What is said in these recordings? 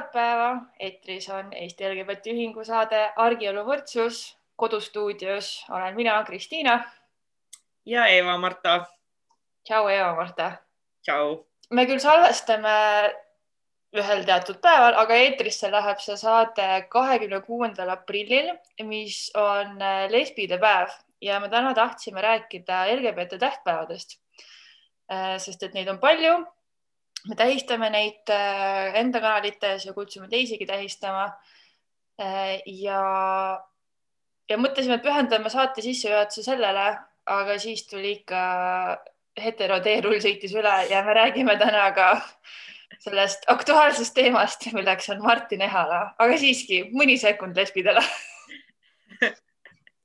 kevadpäeva. eetris on Eesti LGBT Ühingu saade Argielu võrdsus. kodustuudios olen mina, Kristiina. ja Eva-Marta. tšau, Eva-Marta. tšau. me küll salvestame ühel teatud päeval, aga eetrisse läheb see saade kahekümne kuuendal aprillil, mis on lesbide päev ja me täna tahtsime rääkida LGBT tähtpäevadest. sest et neid on palju me tähistame neid äh, enda kanalites ja kutsume teisigi tähistama. Äh, ja, ja mõtlesime, et pühendame saate sissejuhatuse sellele, aga siis tuli ikka heteroteerull sõitis üle ja me räägime täna ka sellest aktuaalsest teemast, milleks on Martin Ehala, aga siiski mõni sekund lesbidele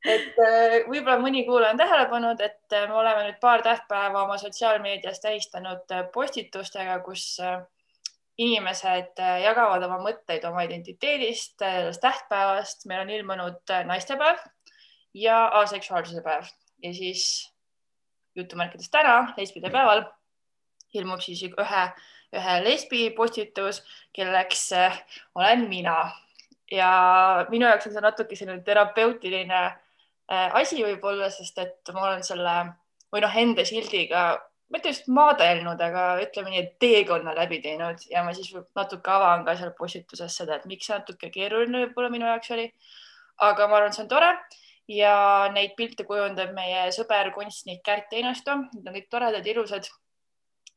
et äh, võib-olla mõni kuulaja on tähele pannud, et äh, me oleme nüüd paar tähtpäeva oma sotsiaalmeedias tähistanud äh, postitustega, kus inimesed jagavad oma mõtteid oma identiteedist, sellest tähtpäevast. meil on ilmunud naistepäev ja aseksuaalsuse päev ja siis jutumärkides täna, lesbide päeval, ilmub siis ühe, ühe lesbi postitus, kelleks olen mina ja minu jaoks on see natuke selline terapeutiline asi võib-olla, sest et ma olen selle või noh, enda sildiga, mitte just maadelnud, aga ütleme nii, et teekonna läbi teinud ja ma siis natuke avan ka seal postituses seda, et miks see natuke keeruline võib-olla minu jaoks oli. aga ma arvan, see on tore ja neid pilte kujundab meie sõber, kunstnik Kärt Einasto, need on kõik toredad, ilusad.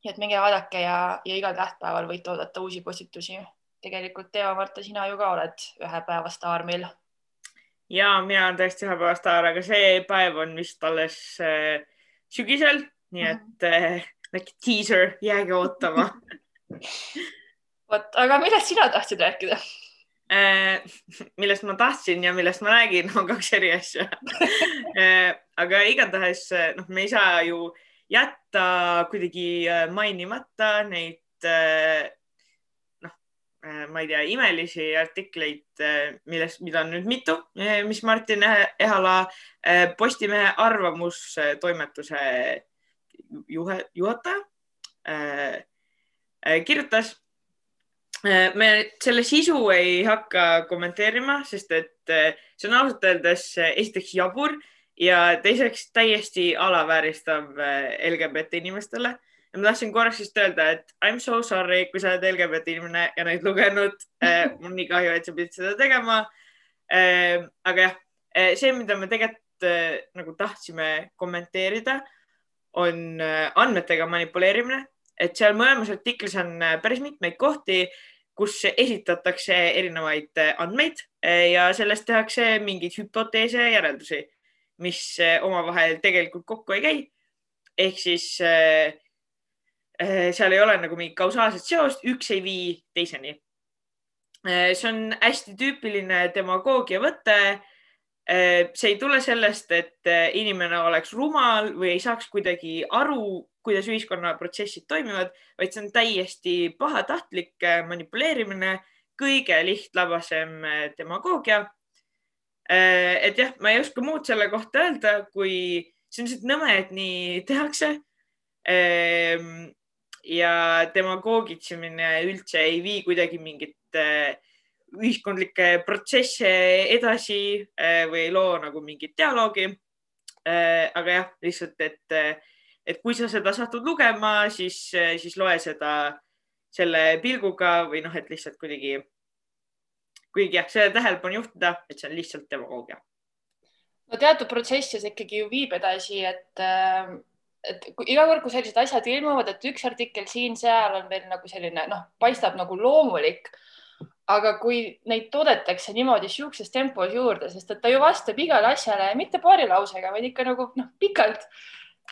nii et minge vaadake ja, ja igal tähtpäeval võite oodata uusi postitusi. tegelikult Eva-Marta, sina ju ka oled ühe päeva staar meil ja mina olen tõesti ühe päeva staar, aga see päev on vist alles äh, sügisel, nii mhm. et äh, väike teaser, jääge ootama vot, aga millest sina tahtsid rääkida äh,? millest ma tahtsin ja millest ma räägin, on kaks eri asja äh, aga igatahes äh, noh, me ei saa ju jätta kuidagi äh, mainimata neid äh, Äh, ma ei tea, imelisi artikleid, äh, millest, mida on nüüd mitu, äh, mis Martin Ehala Postimehe arvamustoimetuse juhe, juhataja kirjutas. me selle sisu ei hakka kommenteerima, sest et see on ausalt öeldes esiteks jabur ja teiseks täiesti alavääristav LGBT inimestele ja ma tahtsin korraks just öelda, et I m so sorry, kui sa oled LGBT inimene ja neid lugenud äh,. mul nii kahju, et sa pidid seda tegema äh,. aga jah, äh, see, mida me tegelikult äh, nagu tahtsime kommenteerida, on äh, andmetega manipuleerimine, et seal mõlemas artiklis on äh, päris mitmeid kohti, kus esitatakse erinevaid äh, andmeid äh, ja sellest tehakse mingeid hüpoteese ja järeldusi, mis äh, omavahel tegelikult kokku ei käi. ehk siis Äh, seal ei ole nagu mingit kausaalset seost, üks ei vii teiseni. Äh, see on hästi tüüpiline demagoogia võte. Äh, see ei tule sellest, et inimene oleks rumal või ei saaks kuidagi aru, kuidas ühiskonnaprotsessid toimivad, vaid see on täiesti pahatahtlik manipuleerimine, kõige lihtlabasem demagoogia. et jah, ma ei oska muud selle kohta öelda, kui see on lihtsalt nõme, et nii tehakse ja demagoogitsemine üldse ei vii kuidagi mingit äh, ühiskondlikke protsesse edasi äh, või ei loo nagu mingit dialoogi. Äh, aga jah, lihtsalt, et, et kui sa seda satud lugema, siis, siis loe seda selle pilguga või noh, et lihtsalt kuidagi, kuigi jah, selle tähelepanu juhtida, et see on lihtsalt demagoogia. no teatud protsessis ikkagi ju viib edasi, et et iga kord, kui sellised asjad ilmuvad, et üks artikkel siin-seal on veel nagu selline noh, paistab nagu loomulik. aga kui neid toodetakse niimoodi sihukeses tempos juurde, sest et ta ju vastab igale asjale mitte paari lausega, vaid ikka nagu noh, pikalt.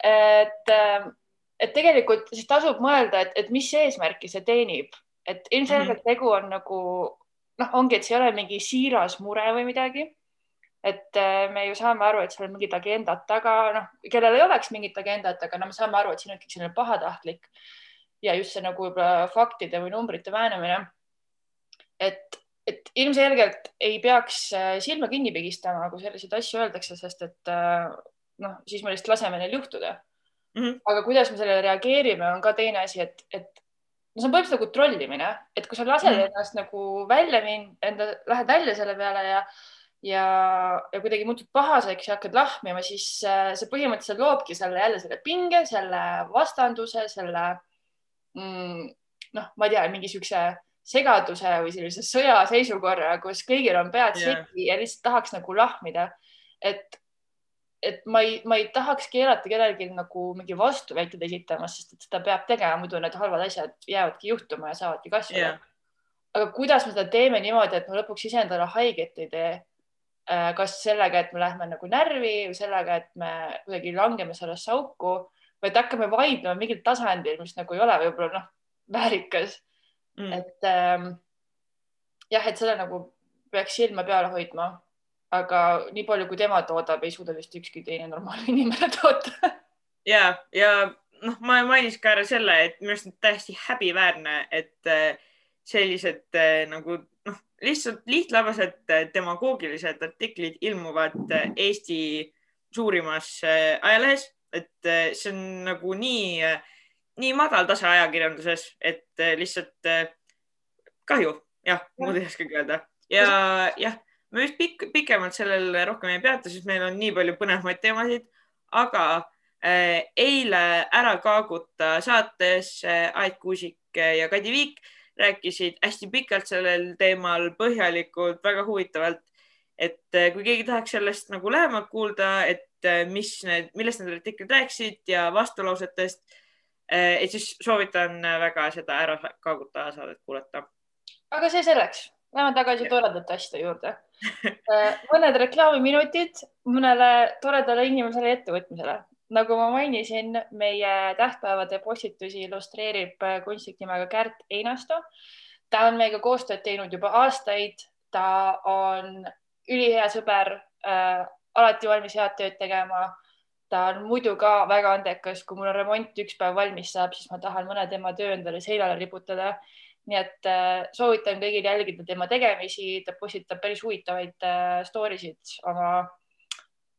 et, et tegelikult siis tasub mõelda, et, et mis eesmärki see teenib, et ilmselgelt mhm. tegu on nagu noh, ongi, et see ei ole mingi siiras mure või midagi et äh, me ju saame aru, et seal on mingid agendad taga, noh, kellel ei oleks mingit agendat, aga no me saame aru, et siin on ikkagi selline pahatahtlik ja just see nagu võib-olla faktide või numbrite väänamine. et, et ilmselgelt ei peaks äh, silma kinni pigistama, kui selliseid asju öeldakse, sest et äh, noh, siis me lihtsalt laseme neil juhtuda mm. -hmm. aga kuidas me sellele reageerime, on ka teine asi, et, et no see on põhimõtteliselt nagu trollimine, et kui sa lased mm. ennast nagu välja minna, enda, lähed välja selle peale ja ja, ja kuidagi muutud pahaseks ja hakkad lahmima, siis äh, see põhimõtteliselt loobki selle jälle selle pinge, selle vastanduse, selle mm, noh, ma ei tea, mingi siukse segaduse või sellise sõjaseisukorra, kus kõigil on pead yeah. segi ja lihtsalt tahaks nagu lahmida. et, et ma ei, ma ei tahaks keelata kellelgi nagu mingi vastuväiteid esitamas, sest et seda peab tegema, muidu need halvad asjad jäävadki juhtuma ja saavadki kasvada yeah. aga kuidas me seda teeme niimoodi, et me lõpuks iseendale haiget ei tee kas sellega, et me lähme nagu närvi või sellega, et me kuidagi langeme sellesse auku, vaid hakkame vaidlema mingil tasandil, mis nagu ei ole võib-olla noh, väärikas. Mm.. et ähm, jah, et selle nagu peaks silma peal hoidma, aga nii palju, kui tema toodab, ei suuda vist ükski teine normaalne inimene toota. Ja, ja noh, ma mainisin ka ära selle, et minu arust on täiesti häbiväärne, et äh, sellised äh, nagu lihtsalt lihtlabased äh, demagoogilised artiklid ilmuvad äh, Eesti suurimas äh, ajalehes, et see on nagu nii, nii madal tase ajakirjanduses, et lihtsalt kahju, jah, muud ei oskagi öelda. ja jah, me vist pikk, pikemalt sellel rohkem ei peatu, sest meil on nii palju põnevamaid teemasid, aga eile Ära kaaguta saates Aet Kuusik ja Kadi Viik rääkisid hästi pikalt sellel teemal, põhjalikult, väga huvitavalt. et eh, kui keegi tahaks sellest nagu lähemalt kuulda, et eh, mis need, millest need artiklid rääkisid ja vastulausetest, eh, et siis soovitan väga seda Ära kaaguta saadet kuulata. aga see selleks, lähme tagasi toredate asjade juurde mõned reklaamiminutid mõnele toredale inimesele ettevõtmisele nagu ma mainisin, meie tähtpäevade postitusi illustreerib äh, kunstnik nimega Kärt Einasto. ta on meiega koostööd teinud juba aastaid, ta on ülihea sõber äh,, alati valmis head tööd tegema. ta on muidu ka väga andekas, kui mul on remont üks päev valmis saab, siis ma tahan mõne tema töö endale seljale riputada. nii et äh, soovitan kõigil jälgida tema tegemisi, ta postitab päris huvitavaid äh, story sid oma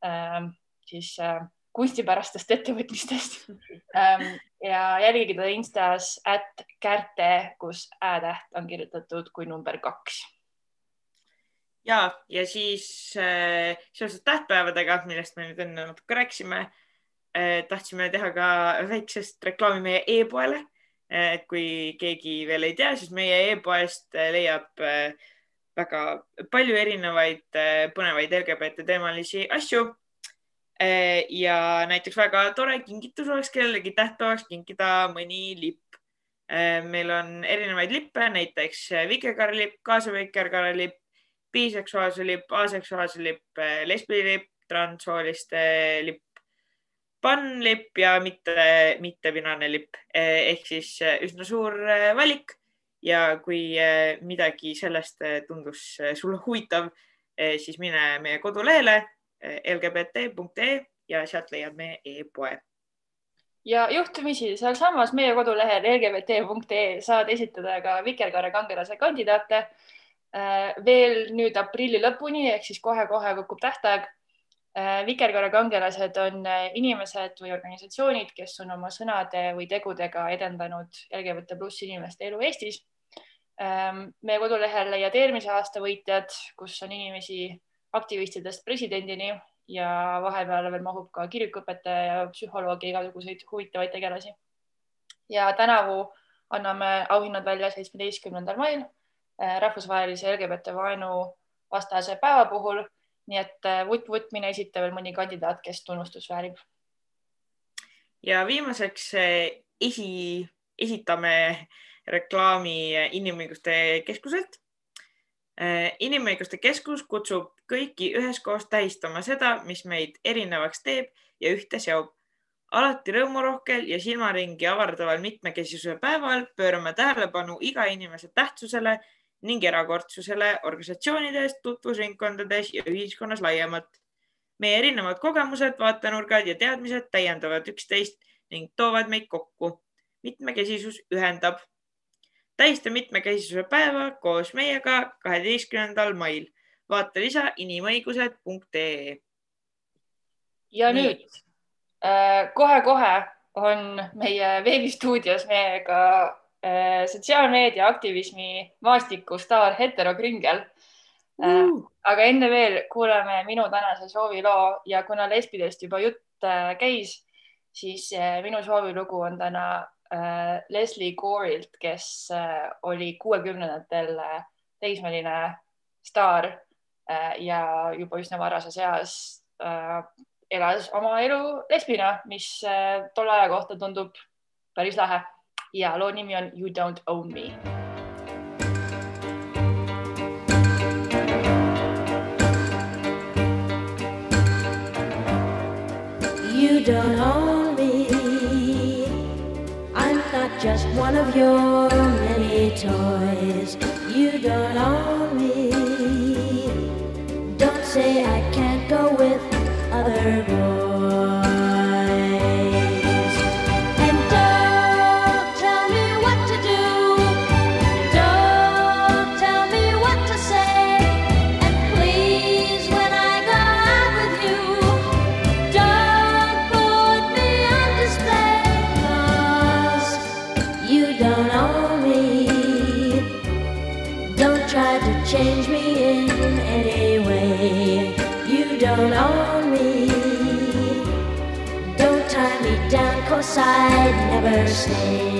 äh, siis äh, kunstipärastest ettevõtmistest ähm, ja jälgige teda Instas, at kärte, kus ä-täht on kirjutatud kui number kaks. ja, ja siis äh, seoses tähtpäevadega, millest me nüüd enne natuke rääkisime äh,, tahtsime teha ka väiksest reklaami meie e-poele äh,. et kui keegi veel ei tea, siis meie e-poest äh, leiab äh, väga palju erinevaid äh, põnevaid LGBT teemalisi asju ja näiteks väga tore kingitus oleks kellelegi tähtpäevaks kinkida mõni lipp. Eh, meil on erinevaid lippe, näiteks kaasava vikerkaarelipp, biseksuaalse lipp, aseksuaalse lipp, lesbilipp, transsooliste lipp, pannlipp ja mitte, mittebinaarne lipp eh, ehk siis üsna suur valik. ja kui midagi sellest tundus sulle huvitav, siis mine meie kodulehele lgbt.ee ja sealt leiad meie e-poe. ja juhtumisi sealsamas meie kodulehel lgbt.ee saad esitada ka Vikerkaare kangelase kandidaate äh, veel nüüd aprilli lõpuni ehk siis kohe-kohe kukub tähtaeg. Äh, Vikerkaare kangelased on inimesed või organisatsioonid, kes on oma sõnade või tegudega edendanud LGBT pluss inimeste elu Eestis. meie kodulehel leiad eelmise aasta võitjad, kus on inimesi aktivistidest presidendini ja vahepeal veel mahub ka kirikuõpetaja ja psühholoogi igasuguseid huvitavaid tegelasi. ja tänavu anname auhinnad välja seitsmeteistkümnendal mail eh, rahvusvahelise LGBT vaenu vastase päeva puhul. nii et vutt-vutt, mine esita veel mõni kandidaat, kes tunnustust väärib. ja viimaseks eh, esi, esitame reklaami Inimõiguste Keskuselt inimõiguste Keskus kutsub kõiki üheskoos tähistama seda, mis meid erinevaks teeb ja ühte seob. alati rõõmurohkel ja silmaringi avardaval mitmekesisuse päeval pöörame tähelepanu iga inimese tähtsusele ning erakordsusele organisatsioonides, tutvusringkondades ja ühiskonnas laiemalt. meie erinevad kogemused, vaatenurgad ja teadmised täiendavad üksteist ning toovad meid kokku. mitmekesisus ühendab tähista mitmekesisuse päeva koos meiega kaheteistkümnendal mail. vaata lisa inimõigused.ee. ja nüüd äh, kohe-kohe on meie veebistuudios meiega äh, sotsiaalmeedia aktivismi maastikustaar Hetero Kringel uh.. aga enne veel kuulame minu tänase sooviloo ja kuna lesbidest juba jutt käis, siis minu soovilugu on täna Leslie Gore'ilt, kes oli kuuekümnendatel teismeline staar ja juba üsna varases eas elas oma elu lesbina, mis tolle aja kohta tundub päris lahe ja loo nimi on You don't own me. You don't own just one of your many toys. You don't own me. Don't say I can't go with other boys. side never stay.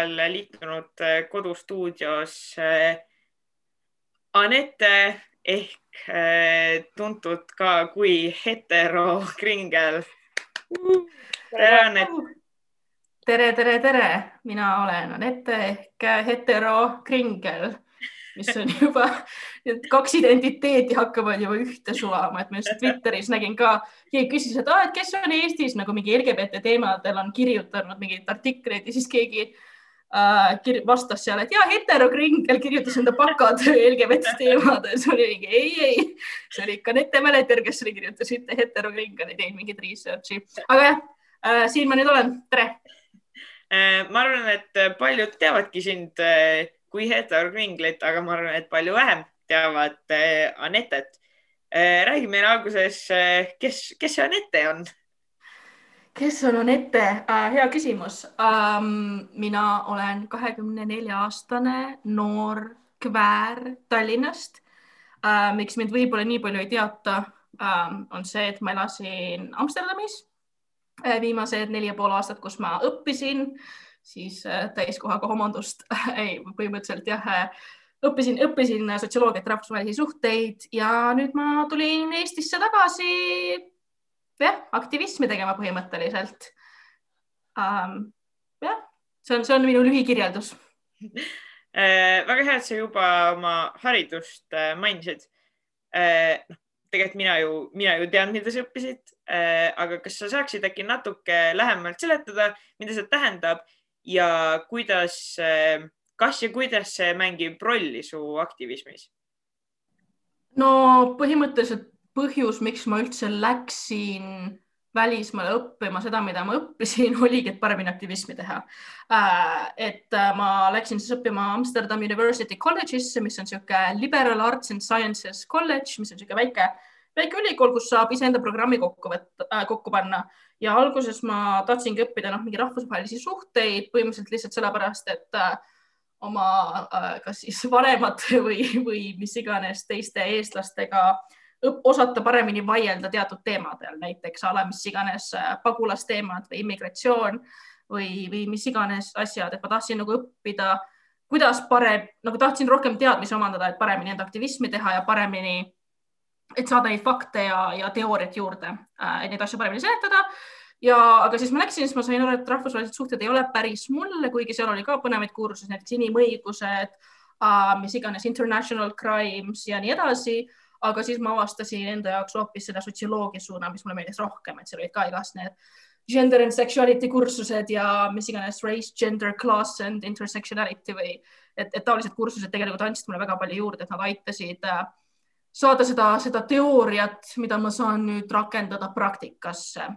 Vahepeal liitunud äh, kodustuudios äh, Anette ehk äh, tuntud ka kui hetero kringel. tere, Anett. tere, tere, tere, mina olen Anette ehk hetero kringel mis on juba, need kaks identiteeti hakkavad juba ühte sulama, et ma just Twitteris nägin ka, keegi küsis, et, et kes on Eestis nagu mingi LGBT teemadel on kirjutanud mingeid artikleid ja siis keegi äh, vastas seal, et ja heterokringel kirjutas enda bakatöö LGBT teemadel, siis oli mingi ei, ei, see oli ikka Nete Mäleter, kes oli kirjutas ühte heterokringel, ei teinud mingit research'i, aga jah äh,, siin ma nüüd olen, tere äh,. ma arvan, et paljud teavadki sind äh kui heterokringlit, aga ma arvan, et palju vähem teavad äh, Anettet äh,. räägi meile alguses äh,, kes, kes see Anette on? Kes on Anette äh,? hea küsimus ähm,. mina olen kahekümne nelja aastane noor kväär Tallinnast äh,. miks mind võib-olla nii palju ei teata äh,, on see, et ma elasin Amsterdamis äh, viimased neli ja pool aastat, kus ma õppisin siis äh, täiskohaga homondust ei, põhimõtteliselt jah, äh, õppisin, õppisin sotsioloogiat, rahvusvahelisi suhteid ja nüüd ma tulin Eestisse tagasi jah, aktivismi tegema põhimõtteliselt ähm,. jah, see on, see on minu lühikirjeldus äh, väga hea, et sa juba oma haridust mainisid. noh, tegelikult mina ju, mina ju tean, mida sa õppisid. aga kas sa saaksid äkki natuke lähemalt seletada, mida see tähendab ja kuidas, kas ja kuidas see mängib rolli su aktivismis? no põhimõtteliselt põhjus, miks ma üldse läksin välismaale õppima seda, mida ma õppisin, oligi, et paremini aktivismi teha. Äh, et äh, ma läksin siis õppima Amsterdam University College'isse, mis on niisugune liberal arts and sciences college, mis on niisugune väike, väike ülikool, kus saab iseenda programmi kokku võtta äh,, kokku panna ja alguses ma tahtsingi õppida noh, mingi rahvusvahelisi suhteid põhimõtteliselt lihtsalt sellepärast, et äh, oma äh, kas siis vanemate või, või mis iganes teiste eestlastega osata paremini vaielda teatud teemadel, näiteks a la mis iganes äh, pagulasteemad või immigratsioon või, või mis iganes asjad, et ma tahtsin nagu õppida, kuidas parem, nagu tahtsin rohkem teadmisi omandada, et paremini enda aktivismi teha ja paremini et saada neid fakte ja, ja teooriat juurde, äh, et neid asju paremini seletada. ja, aga siis ma läksin, siis ma sain aru, et rahvusvahelised suhted ei ole päris mulle, kuigi seal oli ka põnevaid kursusi, näiteks inimõigused uh,, mis iganes international crimes ja nii edasi. Aga siis ma avastasin enda jaoks hoopis selle sotsioloogia suuna, mis mulle meeldis rohkem, et seal olid ka igast need gender and sexuality kursused ja mis iganes race, gender, class and intersectionality või et, et taolised kursused tegelikult andsid mulle väga palju juurde, et nad aitasid äh, saada seda, seda teooriat, mida ma saan nüüd rakendada praktikasse.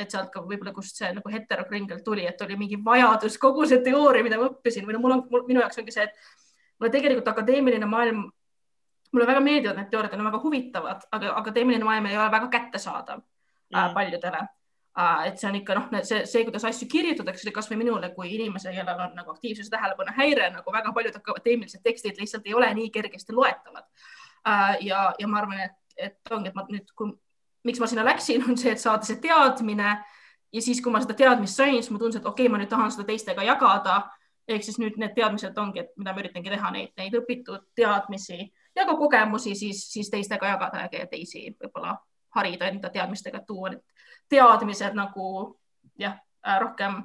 Et sealt ka võib-olla, kust see nagu heterokringel tuli, et oli mingi vajadus kogu see teooria, mida ma õppisin. Või no mul on, minu jaoks ongi see, et mulle tegelikult akadeemiline maailm, mulle väga meeldivad need teooriad, on väga huvitavad, aga akadeemiline maailm ei ole väga kättesaadav mm. äh, paljudele äh,. et see on ikka noh, see, see, kuidas asju kirjutatakse, kasvõi minule kui inimesele, kellel on nagu aktiivsuse tähelepanu häire, nagu väga paljud akadeemilised tekstid lihtsalt ei ole nii kergesti loetavad äh,. ja, ja ma arvan, et, et ongi, et ma nüüd, kui miks ma sinna läksin, on see, et saada see teadmine ja siis, kui ma seda teadmist sain, siis ma tundsin, et okei okay,, ma nüüd tahan seda teistega jagada. Ehk siis nüüd need teadmised ongi, et mida ma üritangi teha, neid, neid õpitud teadmisi ja ka kogemusi siis, siis teistega jagada ja teisi võib-olla harida enda teadmistega, tuua. Need teadmised nagu jah, rohkem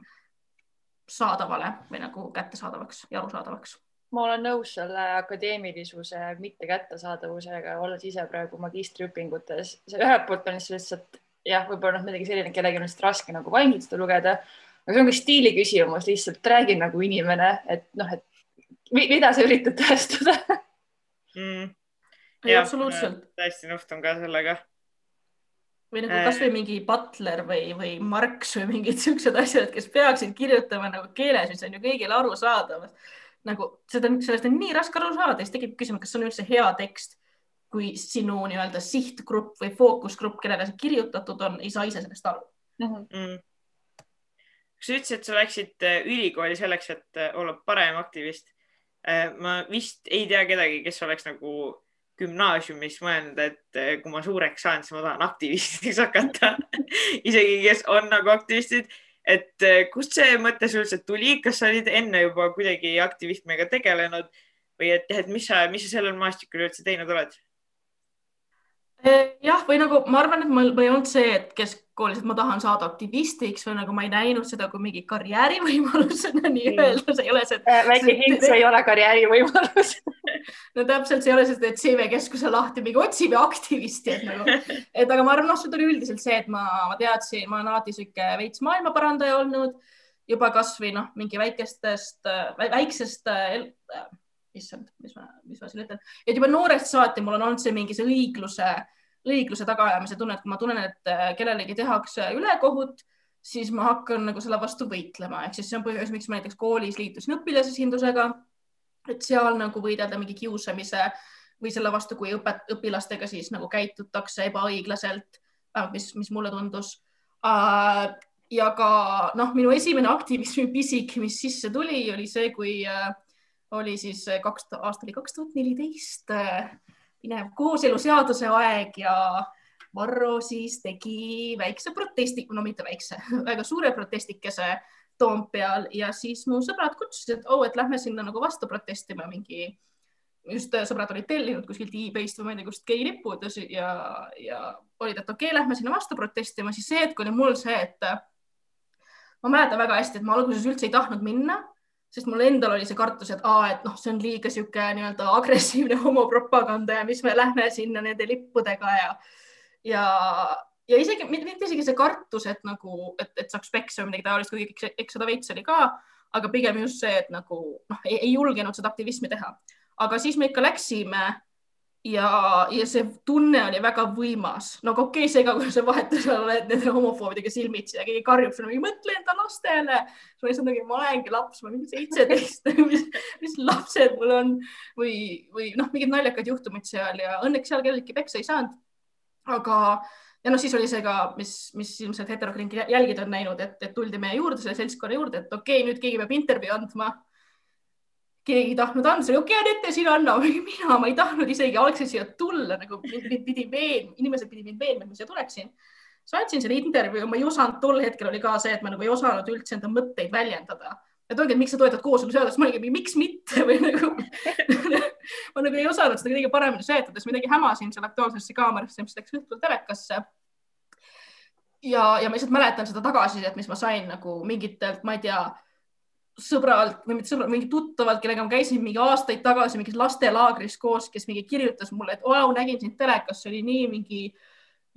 saadavale või nagu kättesaadavaks ja arusaadavaks. Ma olen nõus selle akadeemilisuse mitte kättesaadavusega, olles ise praegu magistriõpingutes, ühelt poolt on lihtsalt jah, võib-olla noh, midagi selline, kellelgi on lihtsalt raske nagu vaimselt seda lugeda, aga see on ka stiili küsimus, lihtsalt räägi nagu inimene, et noh, et mida sa üritad tõestada mm.. jah, absoluutselt. täiesti nõustun ka sellega või nagu kasvõi mingi Butler või, või Marx või mingid siuksed asjad, kes peaksid kirjutama nagu keeles, mis on ju kõigile arusaadav nagu seda, sellest on nii raske aru saada, siis tekib küsimus, kas see on üldse hea tekst, kui sinu nii-öelda sihtgrupp või fookusgrupp, kellele see kirjutatud on, ei saa ise sellest aru mhm. mm. -hmm. Sa ütlesid, et sa läksid äh, ülikooli selleks, et äh, olla parem aktivist. Äh, ma vist ei tea kedagi, kes oleks nagu gümnaasiumis mõelnud, et kui ma suureks saan, siis ma tahan aktivistiks hakata isegi kes on nagu aktivistid et kust see mõte sul üldse tuli, kas sa olid enne juba kuidagi aktivismiga tegelenud või et, et mis sa, mis sa sellel maastikul üldse teinud oled? Eh, jah, või nagu ma arvan, et mul ei olnud see, et keskkoolis, et ma tahan saada aktivistiks või nagu ma ei näinud seda kui mingi karjäärivõimalusena nii-öelda, see ei ole see. Äh, väike hint, see ei ole karjäärivõimalus no täpselt, see ei ole see, et CV keskuse lahti mingi otsime aktivisti, et nagu, et aga ma arvan, noh, see tuli üldiselt see, et ma, ma teadsin, ma olen alati sihuke veits maailmaparandaja olnud juba kasvõi noh, mingi väikestest, väiksest äh, issand, mis ma, mis ma siin ütlen, et juba noorest saati mul on olnud see mingi see õigluse, õigluse tagaajamise tunne, et kui ma tunnen, et äh, kellelegi tehakse ülekohut, siis ma hakkan nagu selle vastu võitlema, ehk siis see on põhjus, miks ma näiteks koolis liitusin õpilasesindusega. et seal nagu võidelda mingi kiusamise või selle vastu, kui õpet, õpilastega siis nagu käitutakse ebaõiglaselt, mis, mis mulle tundus uh, ja ka noh, minu esimene aktivismi pisik, mis sisse tuli, oli see, kui äh, oli siis eh, kaks, aasta oli kaks tuhat neliteist, eh, pinev kooseluseaduse aeg ja Varro siis tegi väikse protesti, no mitte väikse, väga suure protestikese Toompeal ja siis mu sõbrad kutsusid, et oh, et lähme sinna nagu vastu protestima mingi, just eh, sõbrad olid tellinud kuskilt e-base'ist või ma ei tea, kust geilipud ja, ja olid, et okei okay,, lähme sinna vastu protestima, siis see hetk oli mul see, et ma mäletan väga hästi, et ma alguses üldse ei tahtnud minna sest mul endal oli see kartus, et aa, et noh, see on liiga sihuke nii-öelda agressiivne homopropaganda ja mis me lähme sinna nende lippudega ja, ja, ja isegi mitte isegi see kartus, et nagu, et, et saaks peksa või midagi taolist, kuigi eks, eks seda veits oli ka, aga pigem just see, et nagu noh, ei julgenud seda aktivismi teha. aga siis me ikka läksime ja, ja see tunne oli väga võimas. no okei okay,, see ka, kui sa vahetusel oled nende homofoobidega silmitsi ja keegi karjub sulle mõtle enda lastele. ma lihtsalt nagu, ma olengi laps, ma mingi seitseteist mis, mis lapsed mul on või, või noh, mingid naljakad juhtumid seal ja õnneks seal kellelgi peksa ei saanud. aga ja noh, siis oli see ka, mis, mis ilmselt heterokliinid jälgida on näinud, et, et tuldi meie juurde, selle seltskonna juurde, et okei okay,, nüüd keegi peab intervjuu andma keegi ei tahtnud anda, okei okay,, Anette, sina anna, mina, ma ei tahtnud isegi algselt siia tulla, nagu mind pidi veen-, inimesed pidid mind veenma, et ma siia tuleksin. siis andsin selle intervjuu, ma ei osanud, tol hetkel oli ka see, et ma nagu ei osanud üldse enda mõtteid väljendada. et ongi, et miks sa toetad kooseluseadust, ma olingi, miks mitte või nagu ma nagu ei osanud seda kõige paremini seletada, siis midagi hämasin seal Aktuaalsesse kaamerasse, mis läks õhtul telekasse ja, ja ma lihtsalt mäletan seda tagasisidet, mis ma sain nagu mingitelt, ma ei tea sõbralt või mitte sõbralt, mingi tuttavalt, kellega ma käisin mingi aastaid tagasi mingis lastelaagris koos, kes mingi kirjutas mulle, et vau, nägin sind telekas, see oli nii mingi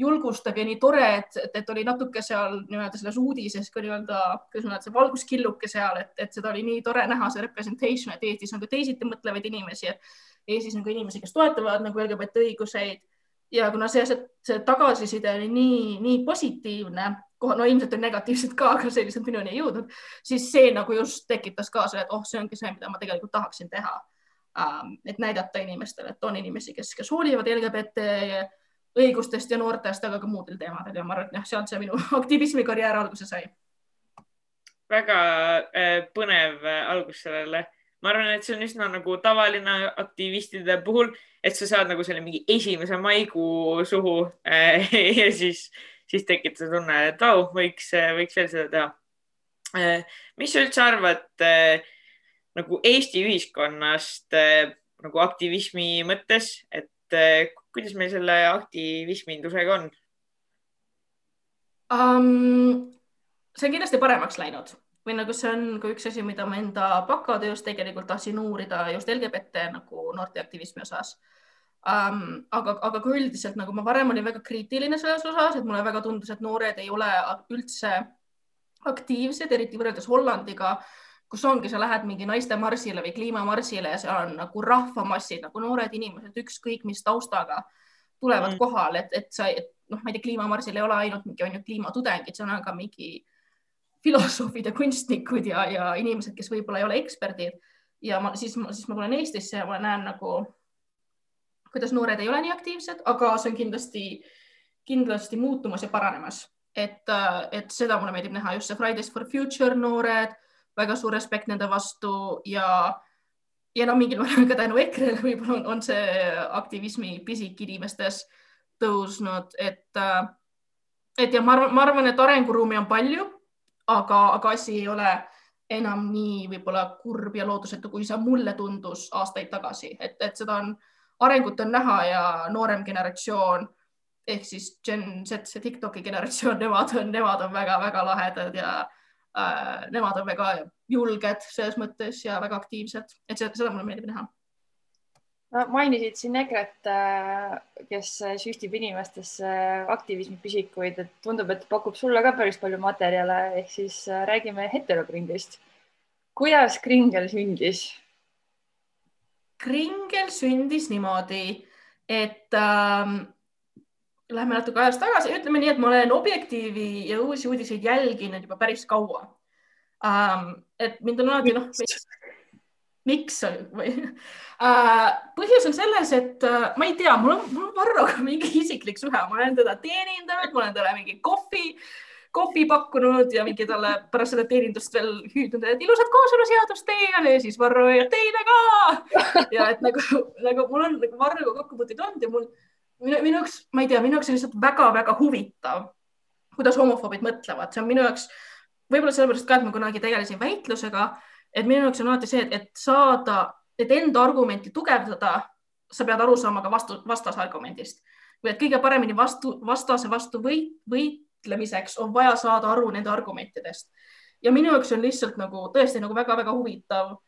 julgustav ja nii tore, et, et, et oli natuke seal nii-öelda selles uudises ka nii-öelda, kuidas ma ütlen, see valguskilluke seal, et, et seda oli nii tore näha, see representation, et Eestis on ka teisiti mõtlevaid inimesi, et Eestis on ka inimesi, kes toetavad nagu LGBT õiguseid. Ja kuna see, see, see tagasiside oli nii, nii positiivne, no ilmselt on negatiivset ka, aga lihtsalt minuni ei jõudnud, siis see nagu just tekitas ka selle, et oh, see ongi see, mida ma tegelikult tahaksin teha. et näidata inimestele, et on inimesi, kes, kes hoolivad LGBT õigustest ja noortest, aga ka muudel teemadel ja ma arvan, et jah, sealt see minu aktivismikarjäär alguse sai. väga äh, põnev äh, algus sellele. ma arvan, et see on üsna nagu tavaline aktivistide puhul, et sa saad nagu selle mingi esimese maikuu suhu äh, ja siis, siis tekib see tunne, et au oh,, võiks, võiks veel seda teha. mis sa üldse arvad nagu Eesti ühiskonnast nagu aktivismi mõttes, et kuidas meil selle aktivismindusega on um,? see on kindlasti paremaks läinud või nagu see on ka üks asi, mida ma enda bakatöös tegelikult tahtsin uurida just LGBT nagu noorteaktivismi osas um,. aga, aga ka üldiselt nagu ma varem olin väga kriitiline selles osas, et mulle väga tundus, et noored ei ole üldse aktiivsed, eriti võrreldes Hollandiga kus ongi, sa lähed mingi naiste marsile või kliimamarsile ja seal on nagu rahvamassid nagu noored inimesed, ükskõik mis taustaga tulevad mm. kohale, et, et sa, et noh, ma ei tea, kliimamarsil ei ole ainult mingi on ju kliimatudengid, seal on ka mingi filosoofid ja kunstnikud ja, ja inimesed, kes võib-olla ei ole eksperdid. ja ma siis, siis ma tulen Eestisse ja ma näen nagu, kuidas noored ei ole nii aktiivsed, aga see on kindlasti, kindlasti muutumas ja paranemas, et, et seda mulle meeldib näha just see Fridays for Future noored väga suur respekt nende vastu ja, ja no mingil määral ka tänu EKRE-le võib-olla on, on see aktivismi pisik inimestes tõusnud, et, et ja ma arvan, ma arvan, et arenguruumi on palju, aga, aga asi ei ole enam nii võib-olla kurb ja lootusetu, kui see mulle tundus aastaid tagasi, et, et seda on, arengut on näha ja noorem generatsioon ehk siis Gen Z, see Tiktoki generatsioon, nemad on, nemad on väga-väga lahedad ja äh, nemad on väga julged selles mõttes ja väga aktiivsed, et seda, seda mulle meeldib näha no mainisid siin EKRE-t, äh, kes süstib inimestesse aktivismipisikuid, et tundub, et pakub sulle ka päris palju materjale, ehk siis äh, räägime heterokringist. kuidas kringel sündis? Kringel sündis niimoodi, et ähm, lähme natuke ajas tagasi, ütleme nii, et ma olen Objektiivi ja Uusi Uudiseid jälginud juba päris kaua um,. et mind on alati noh, miks või uh,? põhjus on selles, et uh, ma ei tea, mul on, mul on Varroga mingi isiklik suhe, ma olen teda teenindanud, ma olen talle mingi kohvi, kohvi pakkunud ja mingi talle pärast seda teenindust veel hüüdnud, et ilusat kooseluseadust teile ja siis Varro ja teile ka. ja et nagu, nagu mul on nagu Varroga kokkupuuteid olnud ja mul minu, minu jaoks, ma ei tea, minu jaoks on lihtsalt väga-väga huvitav, kuidas homofoobid mõtlevad, see on minu jaoks võib-olla sellepärast ka, et ma kunagi tegelesin väitlusega, et minu jaoks on alati see, et, saada, et enda argumenti tugevdada, sa pead aru saama ka vastu, vastasargumendist või et kõige paremini vastu, vastase vastu võit, võitlemiseks on vaja saada aru nende argumentidest. ja minu jaoks on lihtsalt nagu tõesti nagu väga-väga huvitav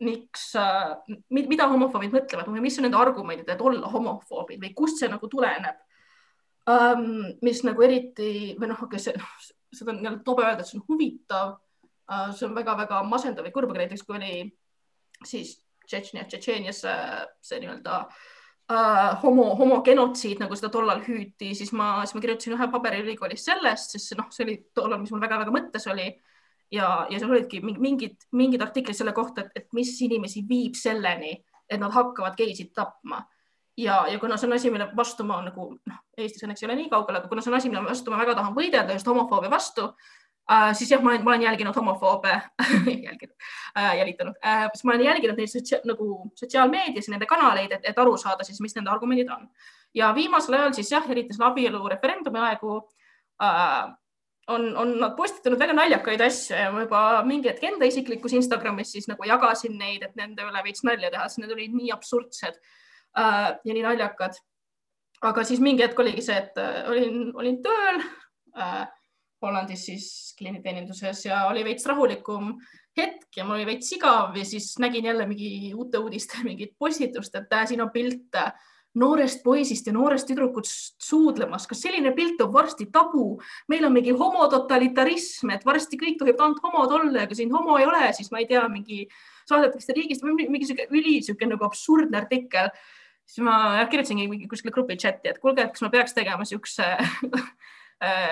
miks, äh, mida homofoobid mõtlevad või mis on nende argumendid, et olla homofoobid või kust see nagu tuleneb um,. mis nagu eriti või noh, okei okay,, see, seda on jälle tobe öelda, et see on huvitav uh,. see on väga-väga masendav ja kurb, aga näiteks kui oli siis Tšetšnia, Tšetšeenias see nii-öelda uh, homo, homogenotsiid, nagu seda tollal hüüti, siis ma, siis ma kirjutasin ühe paberi ülikoolis sellest, sest noh, see oli tollal, mis mul väga-väga mõttes oli ja, ja seal olidki mingid, mingid artiklid selle kohta, et mis inimesi viib selleni, et nad hakkavad geisid tapma. ja, ja kuna see on asi, mille vastu ma nagu noh, Eestis õnneks ei ole nii kaugel, aga kuna see on asi, mille vastu ma väga tahan võidelda, just homofoobia vastu äh,, siis jah, ma olen, ma olen jälginud homofoobe jälginud äh,, jälitanud äh,, siis ma olen jälginud neid sotsia, nagu sotsiaalmeedias ja nende kanaleid, et, et aru saada siis, mis nende argumendid on. ja viimasel ajal siis jah, eriti selle abielu referendumi aegu äh, on, on nad postitanud väga naljakaid asju ja ma juba mingi hetk enda isiklikus Instagramis siis nagu jagasin neid, et nende üle veits nalja teha, sest need olid nii absurdsed äh, ja nii naljakad. aga siis mingi hetk oligi see, et äh, olin, olin tööl äh, Hollandis siis klienditeeninduses ja oli veits rahulikum hetk ja mul oli veits igav ja siis nägin jälle mingi uute uudiste mingit postitust, et äh, siin on pilt äh, noorest poisist ja noorest tüdrukust suudlemas. kas selline pilt on varsti tabu? meil on mingi homototalitarism, et varsti kõik tohib ainult homod olla ja kui siin homo ei ole, siis ma ei tea, mingi saadetakse riigist või mingi sihuke üli sihuke nagu absurdne artikkel. siis ma kirjutasingi kuskile grupi chati, et kuulge, et kas ma peaks tegema siukse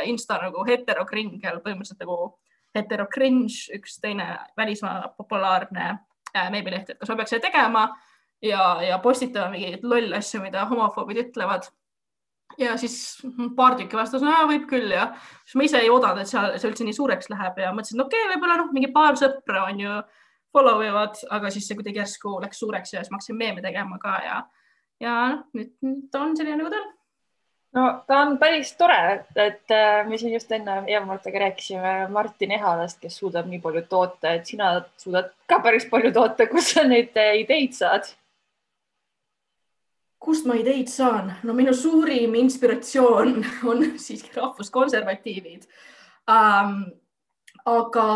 insta nagu heterokringel, põhimõtteliselt nagu heterocringe, üks teine välismaa populaarne äh, veebileht, et kas ma peaks seda tegema ja, ja postitama mingeid lolle asju, mida homofoobid ütlevad. ja siis paar tükki vastas, võib küll ja siis ma ise ei oodanud, et seal see üldse nii suureks läheb ja mõtlesin, okei okay,, võib-olla noh, mingi paar sõpra on ju follow ivad, aga siis see kuidagi järsku läks suureks ja siis ma hakkasin meeme tegema ka ja, ja noh, nüüd ta on selline nagu ta on no ta on päris tore, et äh, me siin just enne Eva-Martaga rääkisime Martin Ehalast, kes suudab nii palju toota, et sina suudad ka päris palju toota, kust sa neid äh, ideid saad? kust ma ideid saan? no minu suurim inspiratsioon on siiski rahvuskonservatiivid um,. aga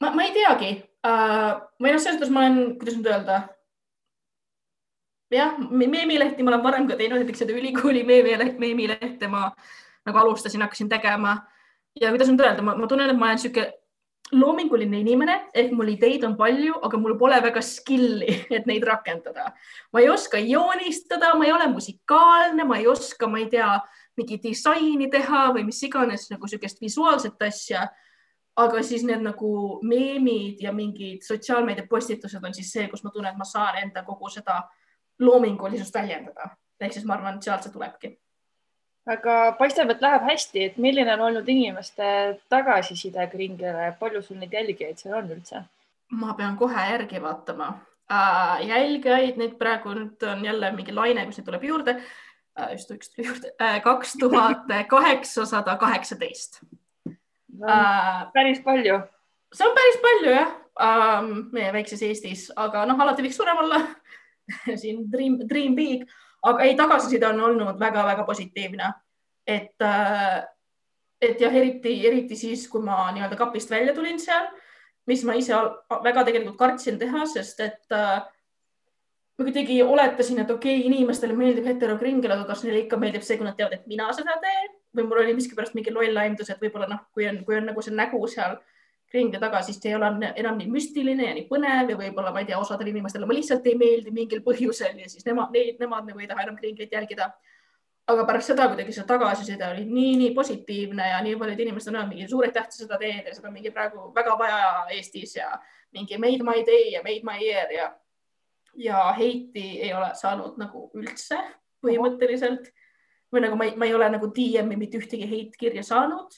ma, ma ei teagi uh,. või noh, selles mõttes ma olen, kuidas nüüd öelda. Jah, meemilehti ma olen varem ka teinud, näiteks seda ülikooli meemilehte, meemilehte ma nagu alustasin, hakkasin tegema ja kuidas nüüd öelda, ma tunnen, et ma olen niisugune loominguline inimene ehk mul ideid on palju, aga mul pole väga skill'i, et neid rakendada. ma ei oska joonistada, ma ei ole musikaalne, ma ei oska, ma ei tea, mingi disaini teha või mis iganes nagu niisugust visuaalset asja. aga siis need nagu meemid ja mingid sotsiaalmeedia postitused on siis see, kus ma tunnen, et ma saan enda kogu seda loomingulisust väljendada. ehk siis ma arvan, et sealt see tulebki aga paistab, et läheb hästi, et milline on olnud inimeste tagasiside Kringile, palju sul neid jälgijaid seal on üldse? ma pean kohe järgi vaatama äh,. jälgijaid, neid praegu nüüd on jälle mingi laine, kus neid tuleb juurde äh,. just üks tuli juurde äh,, kaks tuhat kaheksasada kaheksateist. Äh, päris palju. see on päris palju jah äh,, meie väikses Eestis, aga noh, alati võiks suurem olla siin dream, dream big aga ei, tagasiside on olnud väga-väga positiivne. et, äh, et jah, eriti, eriti siis, kui ma nii-öelda kapist välja tulin seal, mis ma ise väga tegelikult kartsin teha, sest et äh, ma kuidagi oletasin, et okei okay,, inimestele meeldib heterokringel, aga kas neile ikka meeldib see, kui nad teavad, et mina seda teen või mul oli miskipärast mingi loll aimdus, et võib-olla noh, kui on, kui on nagu see nägu seal ringi taga, siis see ei ole enam nii müstiline ja nii põnev ja võib-olla ma ei tea, osadele inimestele ma lihtsalt ei meeldi mingil põhjusel ja siis nemad, neid, nemad nagu ei taha enam kringlit jälgida. aga pärast seda kuidagi see tagasiside oli nii, nii positiivne ja nii paljud inimesed on öelnud mingi suur aitäh, et sa seda teed ja seda mingi praegu väga vaja Eestis ja mingi made my day ja made my year ja ja heiti ei ole saanud nagu üldse põhimõtteliselt või nagu ma ei, ma ei ole nagu DM-i mitte ühtegi heitkirja saanud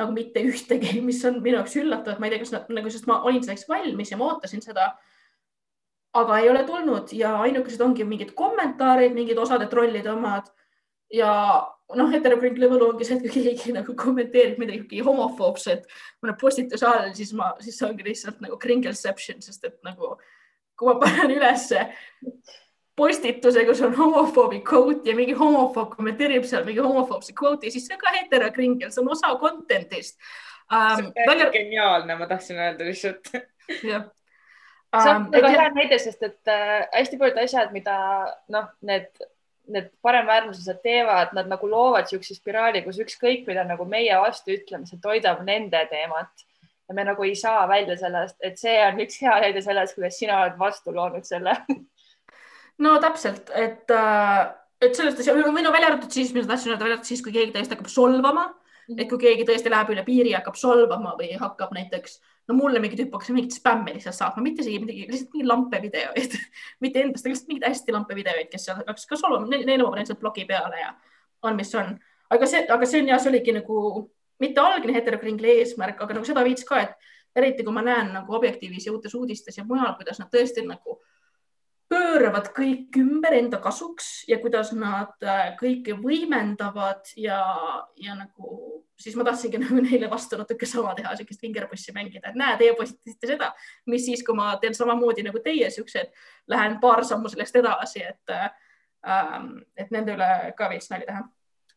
nagu mitte ühtegi, mis on minu jaoks üllatav, et ma ei tea, kas nad nagu, sest ma olin selleks valmis ja ma ootasin seda. aga ei ole tulnud ja ainukesed ongi mingid kommentaarid, mingid osade trollide omad ja noh, heterokrinkli võlu ongi see, et kui keegi nagu kommenteerib midagi homofoobset mõne postituse all, siis ma, siis see ongi lihtsalt nagu kringelception, sest et nagu kui ma panen ülesse postituse, kus on homofoobi quote ja mingi homofoob kommenteerib seal mingi homofoobse quote'i, siis see on ka heterokringel, see on osa content'ist um,. see on väga geniaalne, ma tahtsin öelda lihtsalt. jah. see on väga hea näide, sest et äh, hästi paljud asjad, mida noh, need, need paremäärmuslased teevad, nad nagu loovad niisuguse spiraali, kus ükskõik, mida nagu meie vastu ütleme, see toidab nende teemat ja me nagu ei saa välja sellest, et see on üks hea näide sellest, kuidas sina oled vastu loonud selle no täpselt, et, äh, et sellest või no välja arvatud siis, mis ma tahtsin öelda, välja arvatud siis, kui keegi tõesti hakkab solvama -hmm. et kui keegi tõesti läheb üle piiri ja hakkab solvama või hakkab näiteks, no mulle mingi tüüp hakkas mingit spämmi lihtsalt saatma, mitte isegi midagi, lihtsalt mingeid lampe videoid mitte endast, lihtsalt mingeid hästi lampe videoid, kes seal hakkas ka solvama, neil nõuab lihtsalt blogi peale ja on, mis on, aga see, aga see on ja see oligi nagu mitte algne heterokringli eesmärk, aga nagu seda viits ka, et eriti kui ma näen nagu Objektiivis ja Uutes uudistes ja mujal, kuidas nad tõesti nagu pööravad kõik ümber enda kasuks ja kuidas nad äh, kõike võimendavad ja, ja nagu siis ma tahtsingi nagu neile vastu natuke sama teha, niisugust vingerpussi mängida, et näe, teie postitasite seda, mis siis, kui ma teen samamoodi nagu teie siuksed, lähen paar sammu sellest edasi, et ähm,, et nende üle ka veits nalja teha.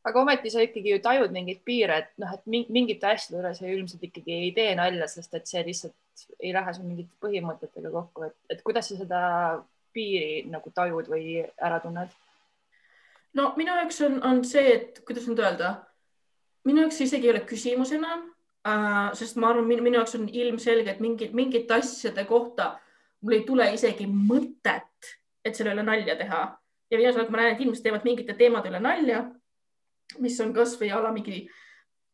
Aga ometi sa ikkagi ju tajud mingeid piire, et noh, et mingite asjade üle sa ilmselt ikkagi ei tee nalja, sest et see lihtsalt, ei lähe sul mingite põhimõtetega kokku, et, et kuidas sa seda piiri nagu tajud või ära tunned? no minu jaoks on, on see, et kuidas nüüd öelda, minu jaoks isegi ei ole küsimus enam äh,, sest ma arvan, minu jaoks on ilmselge, et mingid, mingite asjade kohta mul ei tule isegi mõtet, et selle üle nalja teha. ja viimasel ajal, kui ma näen, et inimesed teevad mingite teemade üle nalja, mis on kasvõi a la mingi,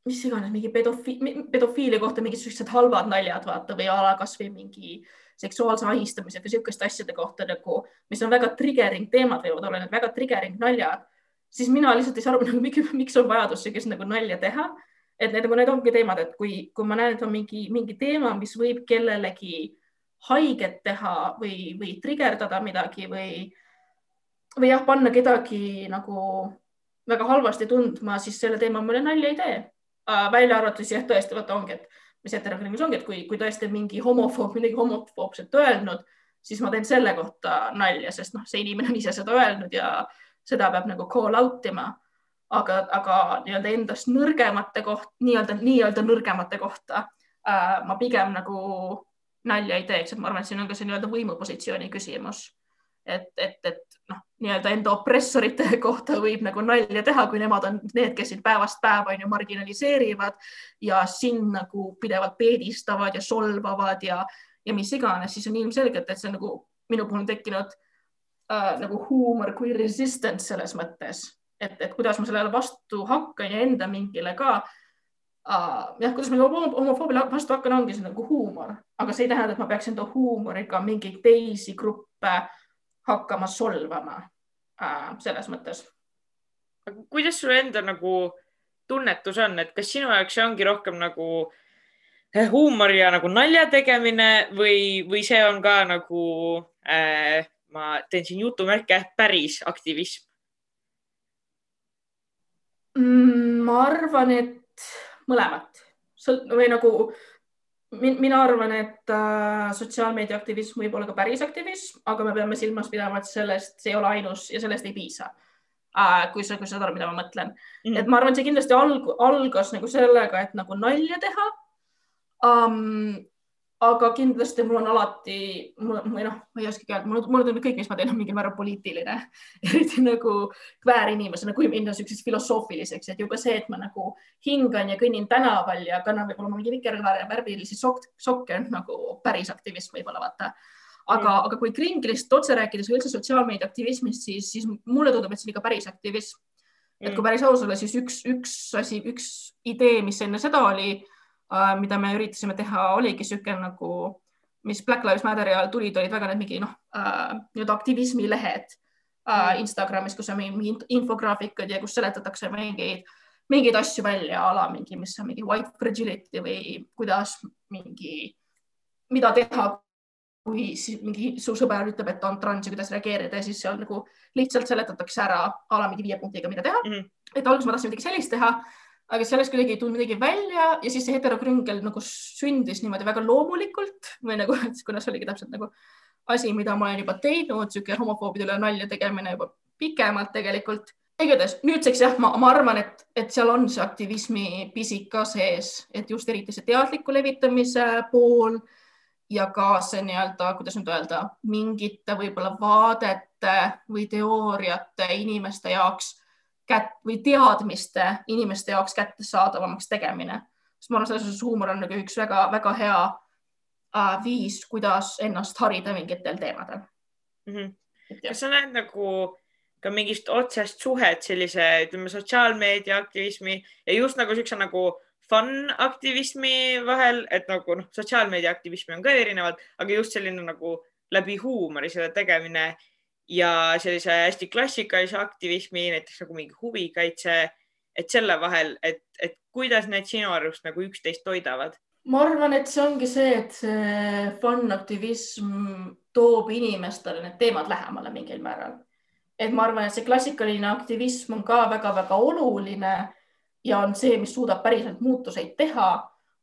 mis iganes, mingi pedofi-, pedofiilia kohta mingisugused halvad naljad, vaata või a la kasvõi mingi seksuaalse ahistamise või niisuguste asjade kohta nagu, mis on väga triggering teemad võivad olla, need väga triggering naljad, siis mina lihtsalt ei saa aru nagu, miks, on vajadus sellist nagu nalja teha. et need, need ongi teemad, et kui, kui ma näen, et on mingi, mingi teema, mis võib kellelegi haiget teha või, või trigerdada midagi või, või jah, panna kedagi nagu väga halvasti tundma, siis selle teema ma nalja ei tee. välja arvatud jah, tõesti, vaata ongi, et mis heterofiilikas ongi, et kui, kui tõesti mingi homofoob midagi homofoobset öelnud, siis ma teen selle kohta nalja, sest noh, see inimene on ise seda öelnud ja seda peab nagu call out ima. aga, aga nii-öelda endast nõrgemate koht, nii-öelda, nii-öelda nõrgemate kohta äh, ma pigem nagu nalja ei teeks, et ma arvan, et siin on ka see nii-öelda võimupositsiooni küsimus. Et, et, et noh, nii-öelda enda opressorite kohta võib nagu nalja teha, kui nemad on need, kes sind päevast päeva on ju marginaliseerivad ja sind nagu pidevalt peedistavad ja solvavad ja, ja mis iganes, siis on ilmselgelt, et see on nagu minu puhul tekkinud äh, nagu huumor kui resistance selles mõttes, et, et kuidas ma sellele vastu hakkan ja enda mingile ka uh,. jah, kuidas ma homofoobile vastu hakkan, ongi see nagu huumor, aga see ei tähenda, et ma peaks enda huumoriga mingeid teisi gruppe hakkama solvama uh, selles mõttes. kuidas sul enda nagu tunnetus on, et kas sinu jaoks see ongi rohkem nagu eh, huumor ja nagu nalja tegemine või, või see on ka nagu äh, ma teen siin jutumärke, päris aktivism mm,? ma arvan, et mõlemat või nagu mina arvan, et äh, sotsiaalmeedia aktivism võib olla ka päris aktivism, aga me peame silmas pidama, et sellest, see ei ole ainus ja sellest ei piisa äh,. kui sa, kui sa saad aru, mida ma mõtlen mm. -hmm. et ma arvan, see kindlasti alg, algas nagu sellega, et nagu nalja teha um, aga kindlasti mul on alati, või noh, ma ei oskagi öelda, mulle tundub kõik, mis ma teen, on mingil määral poliitiline, eriti nagu kväärinimesena, kui minna niisuguseks filosoofiliseks, et juba see, et ma nagu hingan ja kõnnin tänaval ja kannan võib-olla mingi vikerkaarevärvilisi sok sokke on nagu päris aktivism võib-olla vaata. aga mm., aga kui kringlist otse rääkides või üldse sotsiaalmeedia aktivismist, siis, siis mulle tundub, et see on ikka päris aktivism. et kui mm. päris aus olla, siis üks, üks asi, üks idee, mis enne seda oli mida me üritasime teha, oligi niisugune nagu, mis Black Lives Matteri ajal tulid, olid väga need mingi noh äh,, nii-öelda aktivismilehed äh, mm. Instagramis, kus on mingi infograafikud ja kus seletatakse mingeid, mingeid asju välja, a la mingi, mis on mingi white fragility või kuidas mingi, mida teha, kui mingi su sõber ütleb, et ta on trans ja kuidas reageerida ja siis seal nagu lihtsalt seletatakse ära a la mingi viie punktiga, mida teha mm. -hmm. et alguses ma tahtsin midagi sellist teha aga sellest kuidagi ei tulnud midagi välja ja siis see heterokrüngel nagu sündis niimoodi väga loomulikult või nagu, kuna see oligi täpselt nagu asi, mida ma olen juba teinud, niisugune homofoobide üle nalja tegemine juba pikemalt tegelikult. igatahes nüüdseks jah, ma, ma arvan, et, et seal on see aktivismi pisik ka sees, et just eriti see teadliku levitamise pool ja ka see nii-öelda, kuidas nüüd öelda, mingite võib-olla vaadete või teooriate inimeste jaoks kät- või teadmiste inimeste jaoks kättesaadavamaks tegemine. sest ma arvan, selles osas huumor on nagu üks väga-väga hea äh, viis, kuidas ennast harida mingitel teemadel mm. -hmm. kas sa näed nagu ka mingist otsest suhet sellise, ütleme, sotsiaalmeedia aktivismi ja just nagu siukse nagu fun aktivismi vahel, et nagu noh, sotsiaalmeedia aktivismi on ka erinevad, aga just selline nagu läbi huumori selle tegemine ja sellise hästi klassikalise aktivismi, näiteks nagu mingi huvikaitse, et selle vahel, et, et kuidas need sinu arust nagu üksteist toidavad? ma arvan, et see ongi see, et see fun aktivism toob inimestele need teemad lähemale mingil määral. et ma arvan, et see klassikaline aktivism on ka väga-väga oluline ja on see, mis suudab päriselt muutuseid teha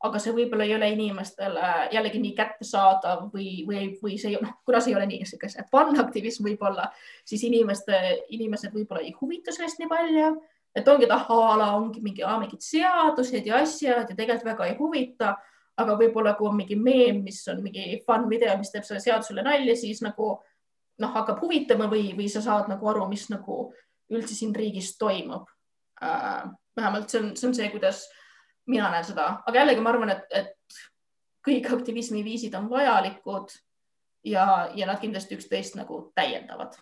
aga see võib-olla ei ole inimestele jällegi nii kättesaadav või, või, või see, noh, kuna see ei ole nii niisugune fun-aktivism võib-olla, siis inimeste, inimesed võib-olla ei huvita sellest nii palju, et ongi, et ahhaa, ongi mingi, mingid seadused ja asjad ja tegelikult väga ei huvita. aga võib-olla kui on mingi meem, mis on mingi fun video, mis teeb selle seadusele nalja, siis nagu noh, hakkab huvitama või, või sa saad nagu aru, mis nagu üldse siin riigis toimub äh,. vähemalt see on, see on see, kuidas mina näen seda, aga jällegi ma arvan, et, et kõik aktivismiviisid on vajalikud ja, ja nad kindlasti üksteist nagu täiendavad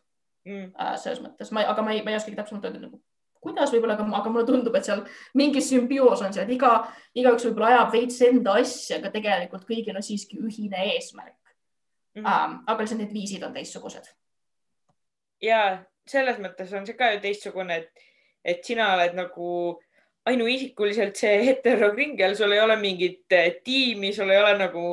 mm. äh, selles mõttes, ma, aga ma ei, ma ei oskagi täpsemalt öelda nagu kuidas võib-olla, aga, mulle tundub, et seal mingi sümbioos on seal, et iga, igaüks võib-olla ajab veits enda asja, aga tegelikult kõigil on siiski ühine eesmärk mm. -hmm. Um, aga lihtsalt need viisid on teistsugused. ja selles mõttes on see ka ju teistsugune, et, et sina oled nagu ainuisikuliselt see heterokringel, sul ei ole mingit eh, tiimi, sul ei ole nagu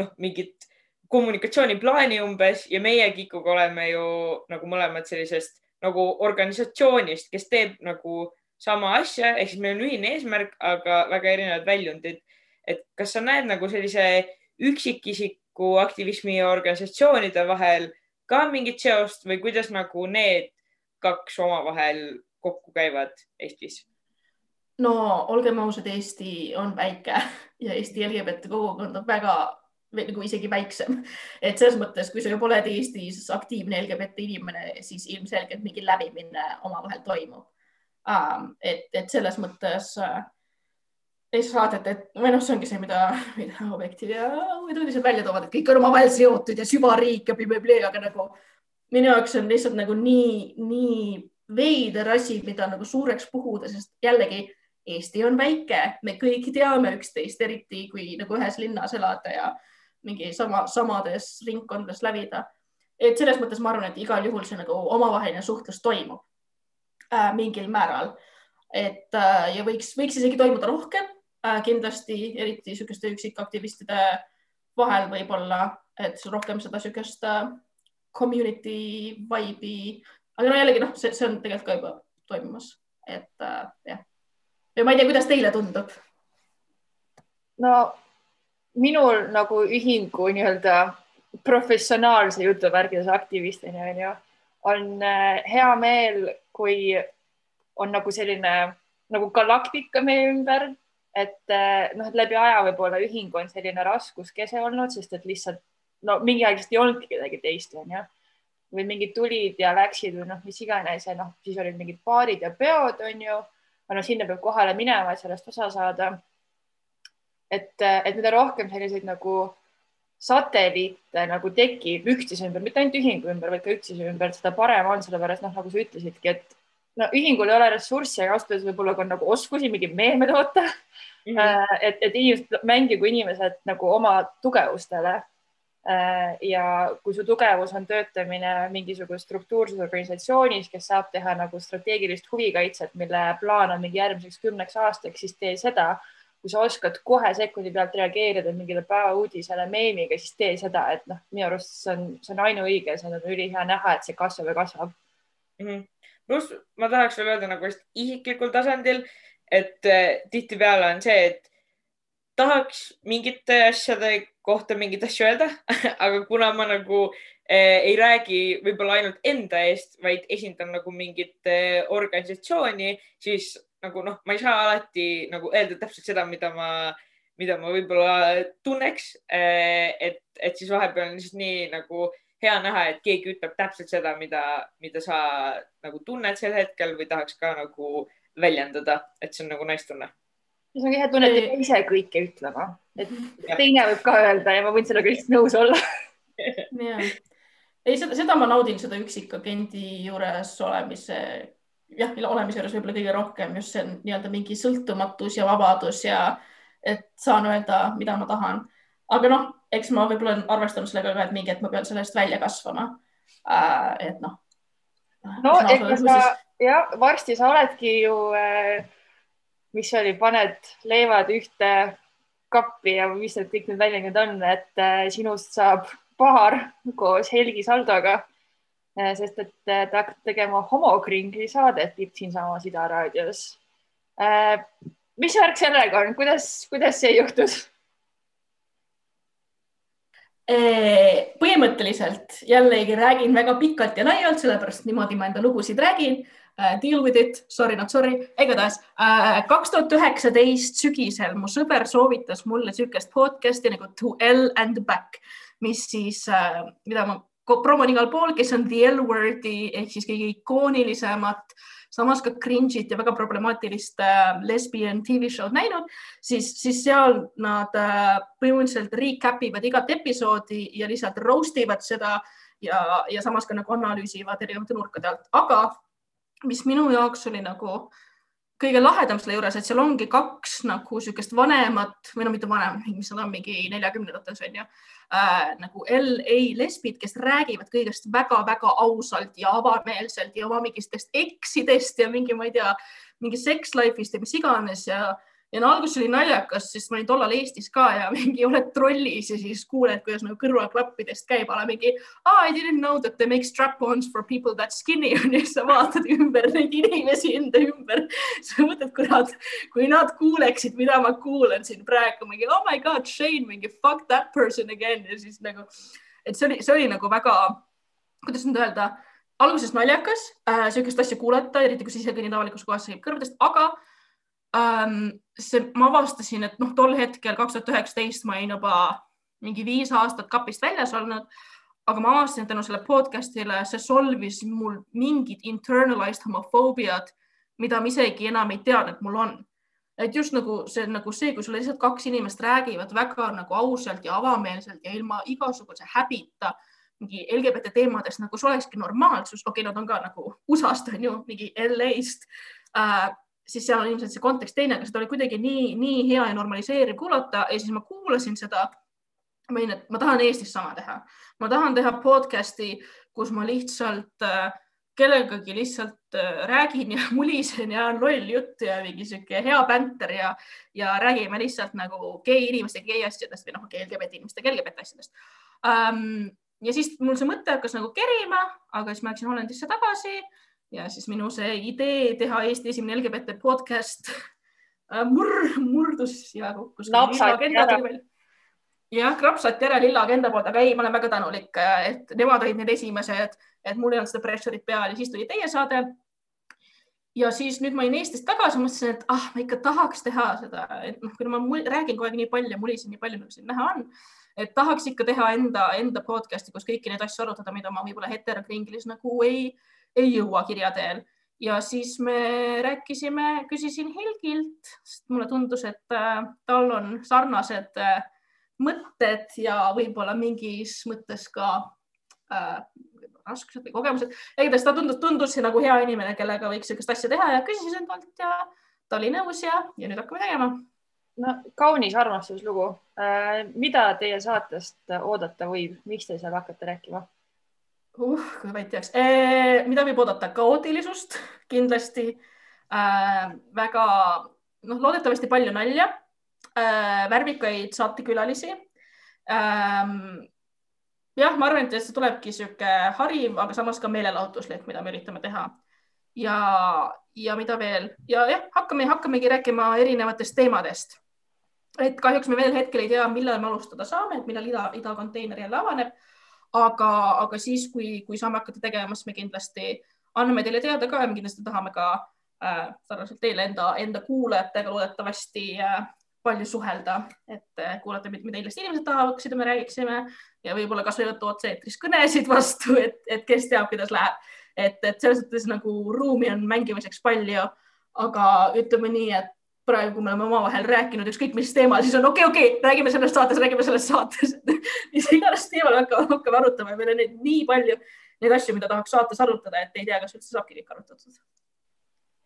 noh, mingit kommunikatsiooniplaani umbes ja meie Kikuga oleme ju nagu mõlemad sellisest nagu organisatsioonist, kes teeb nagu sama asja, ehk siis meil on ühine eesmärk, aga väga erinevad väljundid. et kas sa näed nagu sellise üksikisiku aktivismi ja organisatsioonide vahel ka mingit seost või kuidas nagu need kaks omavahel kokku käivad Eestis? No olgem ausad, Eesti on väike ja Eesti LGBT kogukond on väga või nagu isegi väiksem. et selles mõttes, kui sa juba oled Eestis aktiivne LGBT inimene, siis ilmselgelt mingi läbimine omavahel toimub um,. et, et selles mõttes äh, ei saa vaadata, et või noh, see ongi see, mida, mida Objektiiv ja uudised välja toovad, et kõik on omavahel seotud ja süvariik ja blablabla, aga nagu minu jaoks on lihtsalt nagu nii, nii veider asi, mida nagu suureks puhuda, sest jällegi Eesti on väike, me kõik teame üksteist, eriti kui nagu ühes linnas elada ja mingi sama, samades ringkondades lävida. et selles mõttes ma arvan, et igal juhul see nagu omavaheline suhtlus toimub äh, mingil määral. et äh, ja võiks, võiks isegi toimuda rohkem äh, kindlasti, eriti niisuguste üksikaktivistide vahel võib-olla, et rohkem seda niisugust äh, community vibe'i, aga no jällegi noh, see, on tegelikult ka juba toimumas, et äh, jah. Ja ma ei tea, kuidas teile tundub? no minul nagu ühingu nii-öelda professionaalse jutuvärgides aktivistina onju, on äh, hea meel, kui on nagu selline nagu galaktika meie ümber, et äh, noh, et läbi aja võib-olla ühing on selline raskuskese olnud, sest et lihtsalt no mingi aeg lihtsalt ei olnudki kedagi teist onju või mingid tulid ja läksid või noh, mis iganes ja noh, siis olid mingid baarid ja peod onju, aga no sinna peab kohale minema, et sellest osa saada et, et mida rohkem selliseid nagu satelliite nagu tekib üksteise ümber, mitte ainult ühingu ümber, vaid ka üksteise ümber, seda parem on, sellepärast noh, nagu sa ütlesidki, et no ühingul ei ole ressurssi, aga ausalt öeldes võib-olla ka nagu oskusi mingeid meeme toota mm. -hmm. et, et inimesed, mängigu inimesed nagu oma tugevustele. Äh, ja kui su tugevus on töötamine mingisuguse struktuurses organisatsioonis, kes saab teha nagu strateegilist huvikaitset, mille plaan on mingi järgmiseks kümneks aastaks, siis tee seda. Kui sa oskad kohe sekundi pealt reageerida mingile päevauudisele meemiga, siis tee seda, et noh, minu arust see on, see on ainuõige, see on ülihea näha, et see kasvab ja kasvab. Mm -hmm.. pluss ma tahaks veel öelda nagu isiklikul tasandil, et äh, tihtipeale on see, et tahaks mingite asjade kohta mingeid asju öelda aga kuna ma nagu äh, ei räägi võib-olla ainult enda eest, vaid esindan nagu mingit äh, organisatsiooni, siis nagu noh, ma ei saa alati nagu öelda täpselt seda, mida ma, mida ma võib-olla tunneks. Eh, et, et siis vahepeal on lihtsalt nii nagu hea näha, et keegi ütleb täpselt seda, mida, mida sa nagu tunned sel hetkel või tahaks ka nagu väljendada, et see on nagu nice tunne. see on hea tunne, et te ise kõike ütlema, et ja. teine võib ka öelda ja ma võin sellega lihtsalt nõus olla jah, ei seda, seda ma naudin, seda üksikagendi juures olemise jah, olemise juures võib-olla kõige rohkem just see nii-öelda mingi sõltumatus ja vabadus ja et saan öelda, mida ma tahan. aga noh, eks ma võib-olla olen arvestanud sellega ka, et mingi hetk ma pean sellest välja kasvama äh,. et noh. no ega sa jah, varsti sa oledki ju äh,, mis oli, paned leivad ühte kappi ja mis need kõik need väljendid on, et äh, sinust saab paar koos Helgi Saldoga Äh, sest et äh, ta hakkab tegema homokringli saadet siinsamas Ida raadios. Mis värk sellega on, kuidas, kuidas see juhtus? põhimõtteliselt jällegi räägin väga pikalt ja laialt, sellepärast niimoodi ma enda lugusid räägin. Uh, deal with it, sorry not sorry, igatahes kaks tuhat üheksateist sügisel mu sõber soovitas mulle niisugust podcast'i nagu To L and Back, mis siis uh,, mida ma promon igal pool, kes on The L-Wordi ehk siis kõige ikoonilisemat samas ka cringe'it ja väga problemaatilist äh, lesbian tv show'd näinud, siis, siis seal nad äh, põhimõtteliselt recap ivad igat episoodi ja lihtsalt roast ivad seda ja, ja samas ka nagu analüüsivad erinevate nurkade alt, aga mis minu jaoks oli nagu kõige lahedam selle juures, et seal ongi kaks nagu niisugust vanemat või no mitte vanem, mis nad on mingi neljakümnendates on ju äh, nagu LA lesbid, kes räägivad kõigest väga-väga ausalt ja avameelselt ja oma mingitest eksidest ja mingi, ma ei tea, mingi sex life'ist ja mis iganes ja ja no alguses oli naljakas, sest ma olin tollal Eestis ka ja mingi oled trollis ja siis kuuled, kuidas nagu kõrvaklappidest käib ala mingi oh, I didn't know that they make strap-ons for people that skinny on. Ja siis sa vaatad ümber neid inimesi enda ümber. sa mõtled, kurat, kui nad kuuleksid, mida ma kuulan siin praegu, mingi oh my god, Shane, mingi fuck that person again. Ja siis nagu, et see oli, see oli nagu väga, kuidas nüüd öelda, alguses naljakas äh, sihukest asja kuulata, eriti kui sa ise kõnnid avalikus kohas, see käib kõrvadest, aga ähm, see, ma avastasin, et noh, tol hetkel kaks tuhat üheksateist ma olin juba mingi viis aastat kapist väljas olnud, aga ma avastasin, tänu sellele podcast'ile see solvis mul mingid internalized homofoobiad, mida ma isegi enam ei teadnud, et mul on. et just nagu see, nagu see, kui sulle lihtsalt kaks inimest räägivad väga nagu ausalt ja avameelselt ja ilma igasuguse häbita mingi LGBT teemadest, nagu see olekski normaalsus, okei okay,, nad on ka nagu USA-st on ju, mingi LA-st äh, siis seal on ilmselt see kontekst teine, aga seda oli kuidagi nii, nii hea ja normaliseeriv kuulata ja siis ma kuulasin seda. ma olin, et ma tahan Eestis sama teha, ma tahan teha podcast'i, kus ma lihtsalt äh, kellegagi lihtsalt äh, räägin ja mulisen ja on loll jutt ja mingi sihuke hea bänter ja, ja räägime lihtsalt nagu gei inimeste gei asjadest või noh, LGBT inimeste LGBT asjadest um,. ja siis mul see mõte hakkas nagu kerima, aga siis ma läksin Hollandisse tagasi ja siis minu see idee teha Eesti esimene LGBT podcast äh, mur, murdus ja kukkus. jah, krapsati ära lilla agenda poolt, aga ei, ma olen väga tänulik, äh, et nemad olid need esimesed, et mul ei olnud seda pressure'it peal ja siis tuli teie saade. ja siis nüüd ma olin Eestist tagasi, mõtlesin, et ah, ma ikka tahaks teha seda, et noh, kuna ma räägin kogu aeg nii palju, mulisen nii palju, nagu siin näha on, et tahaks ikka teha enda, enda podcast'i, kus kõiki neid asju arutada, mida ma võib-olla heterokringlis nagu ei ei jõua kirja teel ja siis me rääkisime, küsisin Helgilt, sest mulle tundus, et äh, tal on sarnased äh, mõtted ja võib-olla mingis mõttes ka äh, raskused või kogemused. igatahes ta tundus, tundus nagu hea inimene, kellega võiks niisugust asja teha ja küsisin talt ja ta oli nõus ja, ja nüüd hakkame tegema. no kaunis armastuslugu äh,. mida teie saatest oodata võib, miks te seal hakkate rääkima? Uh, kui vaid teaks eh,, mida võib oodata, kaootilisust kindlasti äh,, väga noh, loodetavasti palju nalja äh,, värvikaid saatekülalisi ähm,. jah, ma arvan, et see tulebki sihuke hariv, aga samas ka meelelahutuslik, mida me üritame teha. ja, ja mida veel ja jah, hakkame, hakkamegi rääkima erinevatest teemadest. et kahjuks me veel hetkel ei tea, millal me alustada saame, et millal ida, idakonteiner jälle avaneb aga, aga siis, kui, kui saame hakata tegema, siis me kindlasti anname teile teada ka ja me kindlasti tahame ka äh, sarnaselt teile enda, enda kuulajatega loodetavasti äh, palju suhelda, et äh, kuulata, mida Eesti inimesed tahaksid, et me räägiksime. Ja võib-olla kasvõi võtta otse-eetris kõnesid vastu, et, et kes teab, kuidas läheb. et, et selles mõttes nagu ruumi on mängimiseks palju, aga ütleme nii, et praegu, me oleme omavahel rääkinud ükskõik mis teemal, siis on okei okay,, okei okay,, räägime selles saates, räägime selles saates mis iganes teemal hakkame, hakkame arutama ja meil on neid nii palju neid asju, mida tahaks saates arutada, et ei tea, kas üldse saabki kõik arutatud.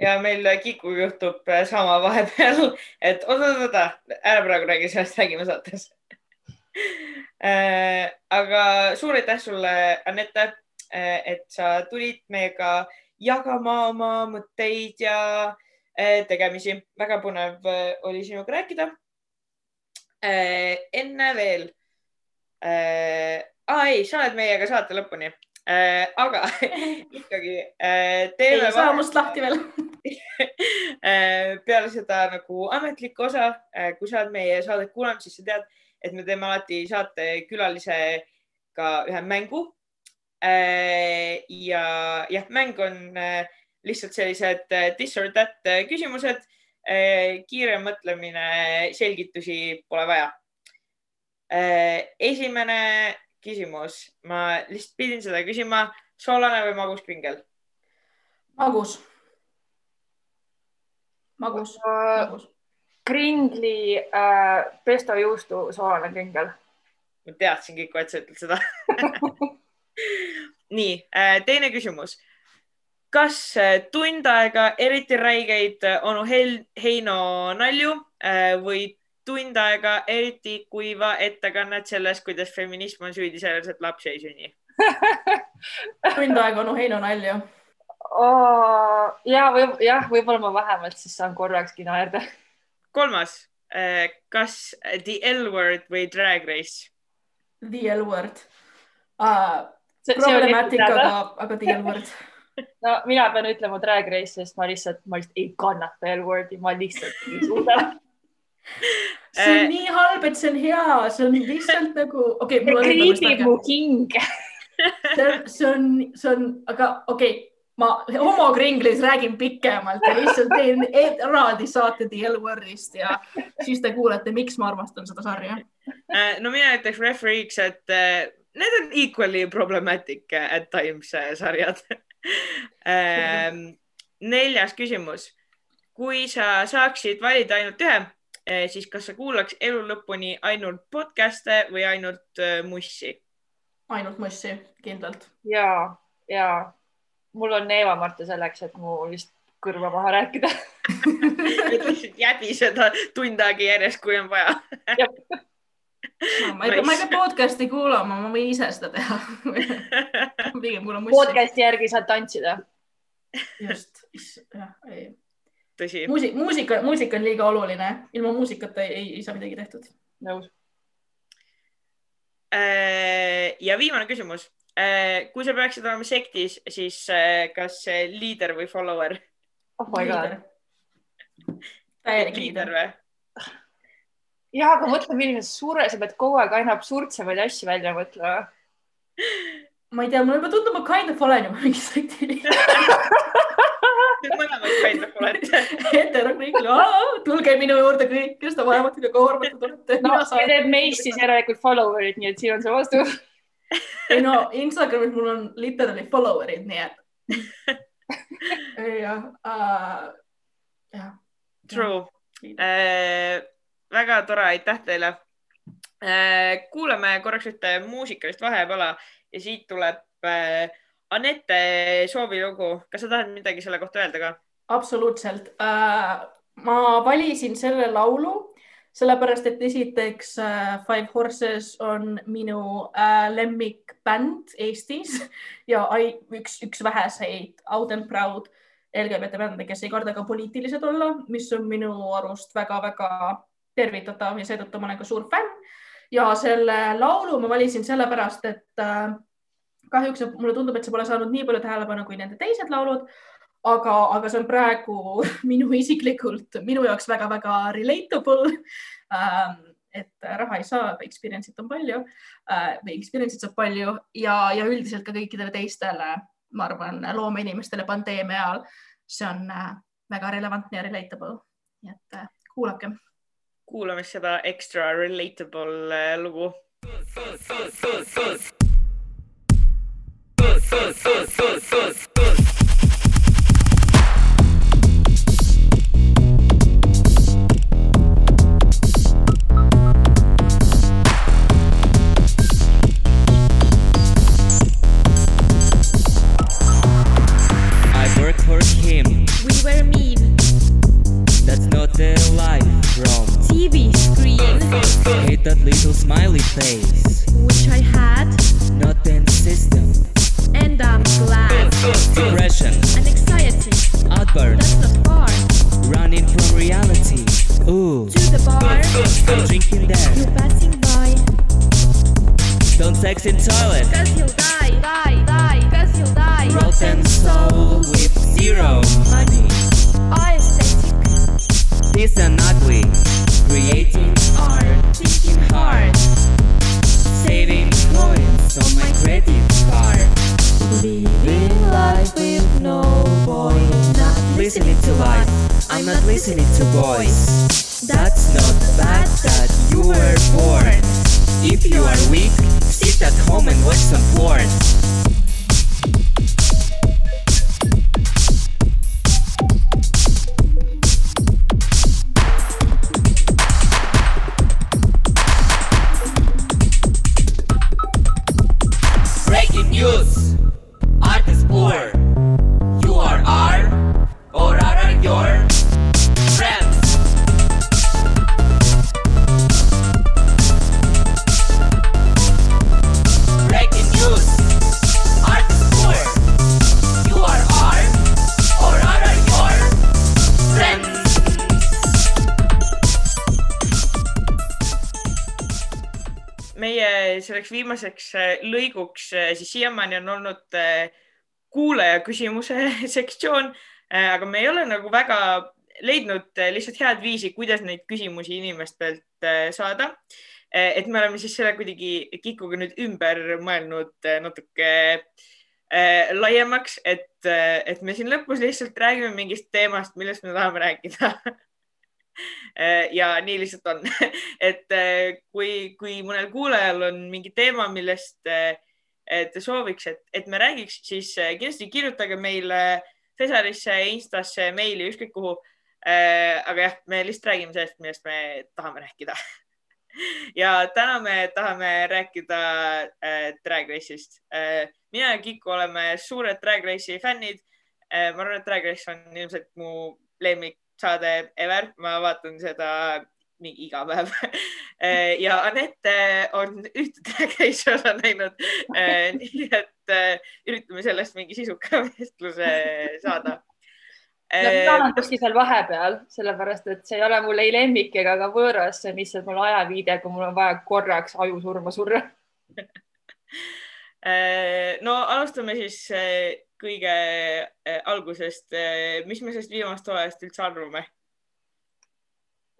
ja meil Kiku juhtub sama vahepeal, et oota-oota, ära praegu räägi sellest, räägime saates äh, aga suur aitäh sulle, Anette, äh, et sa tulid meiega jagama oma mõtteid ja tegemisi. väga põnev eh, oli sinuga rääkida. Eh, enne veel ah,. ei, sa oled meiega saate lõpuni. aga ikkagi teeme. ei saa must lahti veel peale seda nagu ametlikku osa, kui sa oled meie saadet kuulanud, siis sa tead, et me teeme alati saatekülalisega ühe mängu. ja jah, mäng on lihtsalt sellised eh, this or that eh, küsimused. kiire mõtlemine, selgitusi pole vaja. esimene küsimus, ma lihtsalt pidin seda küsima, soolane või magus kringel? magus. magus, magus. kringli äh, pesto juustu soolane kringel. ma teadsingi kohe, et sa ütled seda nii, teine küsimus kas äh, tund aega eriti räigeid äh, onu Heino nalju äh, või tund aega eriti kuiva ettekannet sellest, kuidas feminism on süüdi selles, et lapsi ei sünni tund aega onu Heino nalju oh,. ja või jah, võib-olla ma vähemalt siis saan korrakski naerda. kolmas, kas The L-word või Drag Race? The L-word uh,. problemaatika, aga, aga The L-word no mina pean ütlema Drag Race, sest ma lihtsalt, ma lihtsalt ei kannata L-wordi, ma lihtsalt ei suuda see on nii halb, et see on hea, see on lihtsalt nagu, okei okay,. kriibib mu hing see on, see on, see on, aga okei okay, ma homokringlis räägin pikemalt ja lihtsalt teen eraldi saate The L-wordist ja siis te kuulete, miks ma armastan seda sarja. Äh, no mina ütleks referee'iks, et äh, need on equally problematic at times äh, sarjad neljas küsimus. kui sa saaksid valida ainult ühe, eh, siis kas sa kuulaks elu lõpuni ainult podcast'e või ainult eh, mussi? ainult mussi, kindlalt. ja, ja mul on Eeva-Marta selleks, et mu vist kõrva maha rääkida lihtsalt jäbi seda tund aega järjest, kui on vaja no, ma ei pea, ma ei pea podcast'i kuulama, ma võin ise seda teha pigem kuulan mussi. podcast'i järgi saad tantsida. just, jah, ei. tõsi. muusika, muusika, muusika on liiga oluline, ilma muusikata ei, ei, ei saa midagi tehtud. nõus. Äh, ja viimane küsimus. Äh, kui sa peaksid olema sektis, siis äh, kas liider või follower? oh my god. täielik liider või? ja, aga mõtle, milline sure, sa pead kogu aeg aina absurdsemaid asju välja mõtlema. ma ei tea, mulle juba tundub, ma kind of olen juba mingi sekti liige Te mõlemad kind of olete. hetero kõik, tulge minu juurde kõik, kes te vaevatega koormatud olete. no see teeb meist siis järelikult follower'id, nii et siin on see vastus. ei no Instagramis mul on literally follower'id, nii et jah uh,, jah. True uh, väga tore, aitäh teile. Äh, kuulame korraks ühte muusikalist vahepala ja siit tuleb äh, Anette soovilugu. kas sa tahad midagi selle kohta öelda ka? absoluutselt. Äh, ma valisin selle laulu sellepärast, et esiteks Five Horses on minu lemmikbänd Eestis ja üks, üks väheseid Out and Proud LGBT bände, kes ei karda ka poliitilised olla, mis on minu arust väga-väga tervitatav ja seetõttu ma olen ka suur fänn. Ja selle laulu ma valisin sellepärast, et äh, kahjuks mulle tundub, et see pole saanud nii palju tähelepanu kui nende teised laulud, aga, aga see on praegu minu isiklikult, minu jaoks väga-väga relatable ähm, et raha ei saa, experience'it on palju äh, või experience'it saab palju ja, ja üldiselt ka kõikidele teistele, ma arvan, loomeinimestele pandeemia ajal. see on äh, väga relevantne ja relatable. nii et kuulake kuulame seda extra relatable äh, lugu. I little smiley face. which I had, Not in the system. and I'm glad. Depression. And anxiety, Outburn. that's the far. Running from reality. Ooh. To the bar, I'm drinking there. you're passing by. Don't sex in toilet. Cause you'll die, die, die, cause you'll die. Rotten soul with zero money. Aesthetic, This and ugly. Creating art, thinking saving coins on my credit card. Living life with no point. listening to life. I'm not listening to boys. That's not bad that you were born. If you are weak, sit at home and watch some porn. Meie selleks viimaseks äh, lõiguks äh, siis siiamaani on olnud äh, kuulaja küsimuse sektsioon, aga me ei ole nagu väga leidnud lihtsalt head viisi, kuidas neid küsimusi inimestelt saada. et me oleme siis selle kuidagi Kikuga nüüd ümber mõelnud natuke laiemaks, et, et me siin lõpus lihtsalt räägime mingist teemast, millest me tahame rääkida ja nii lihtsalt on, et äh, kui, kui mõnel kuulajal on mingi teema, millest äh, te sooviks, et, et me räägiks, siis kindlasti kirjutage meile Cesarisse, Instasse, meili, ükskõik kuhu. aga jah, me lihtsalt räägime sellest, millest me tahame rääkida. ja täna me tahame rääkida Drag Race'ist. mina ja Kiku oleme suured Drag Race'i fännid. ma arvan, et Drag Race on ilmselt mu lemmik saade ever, ma vaatan seda mingi iga päev ja Anette on ühte Race'i osa näinud. nii et üritame sellest mingi sisuka vestluse saada. no mina olen kuskil seal vahepeal, sellepärast et see ei ole mul ei lemmik ega ka võõras, see on lihtsalt mul ajaviide, kui mul on vaja korraks ajusurma surra. no alustame siis kõige algusest. mis me sellest viimast hooajast üldse arvame?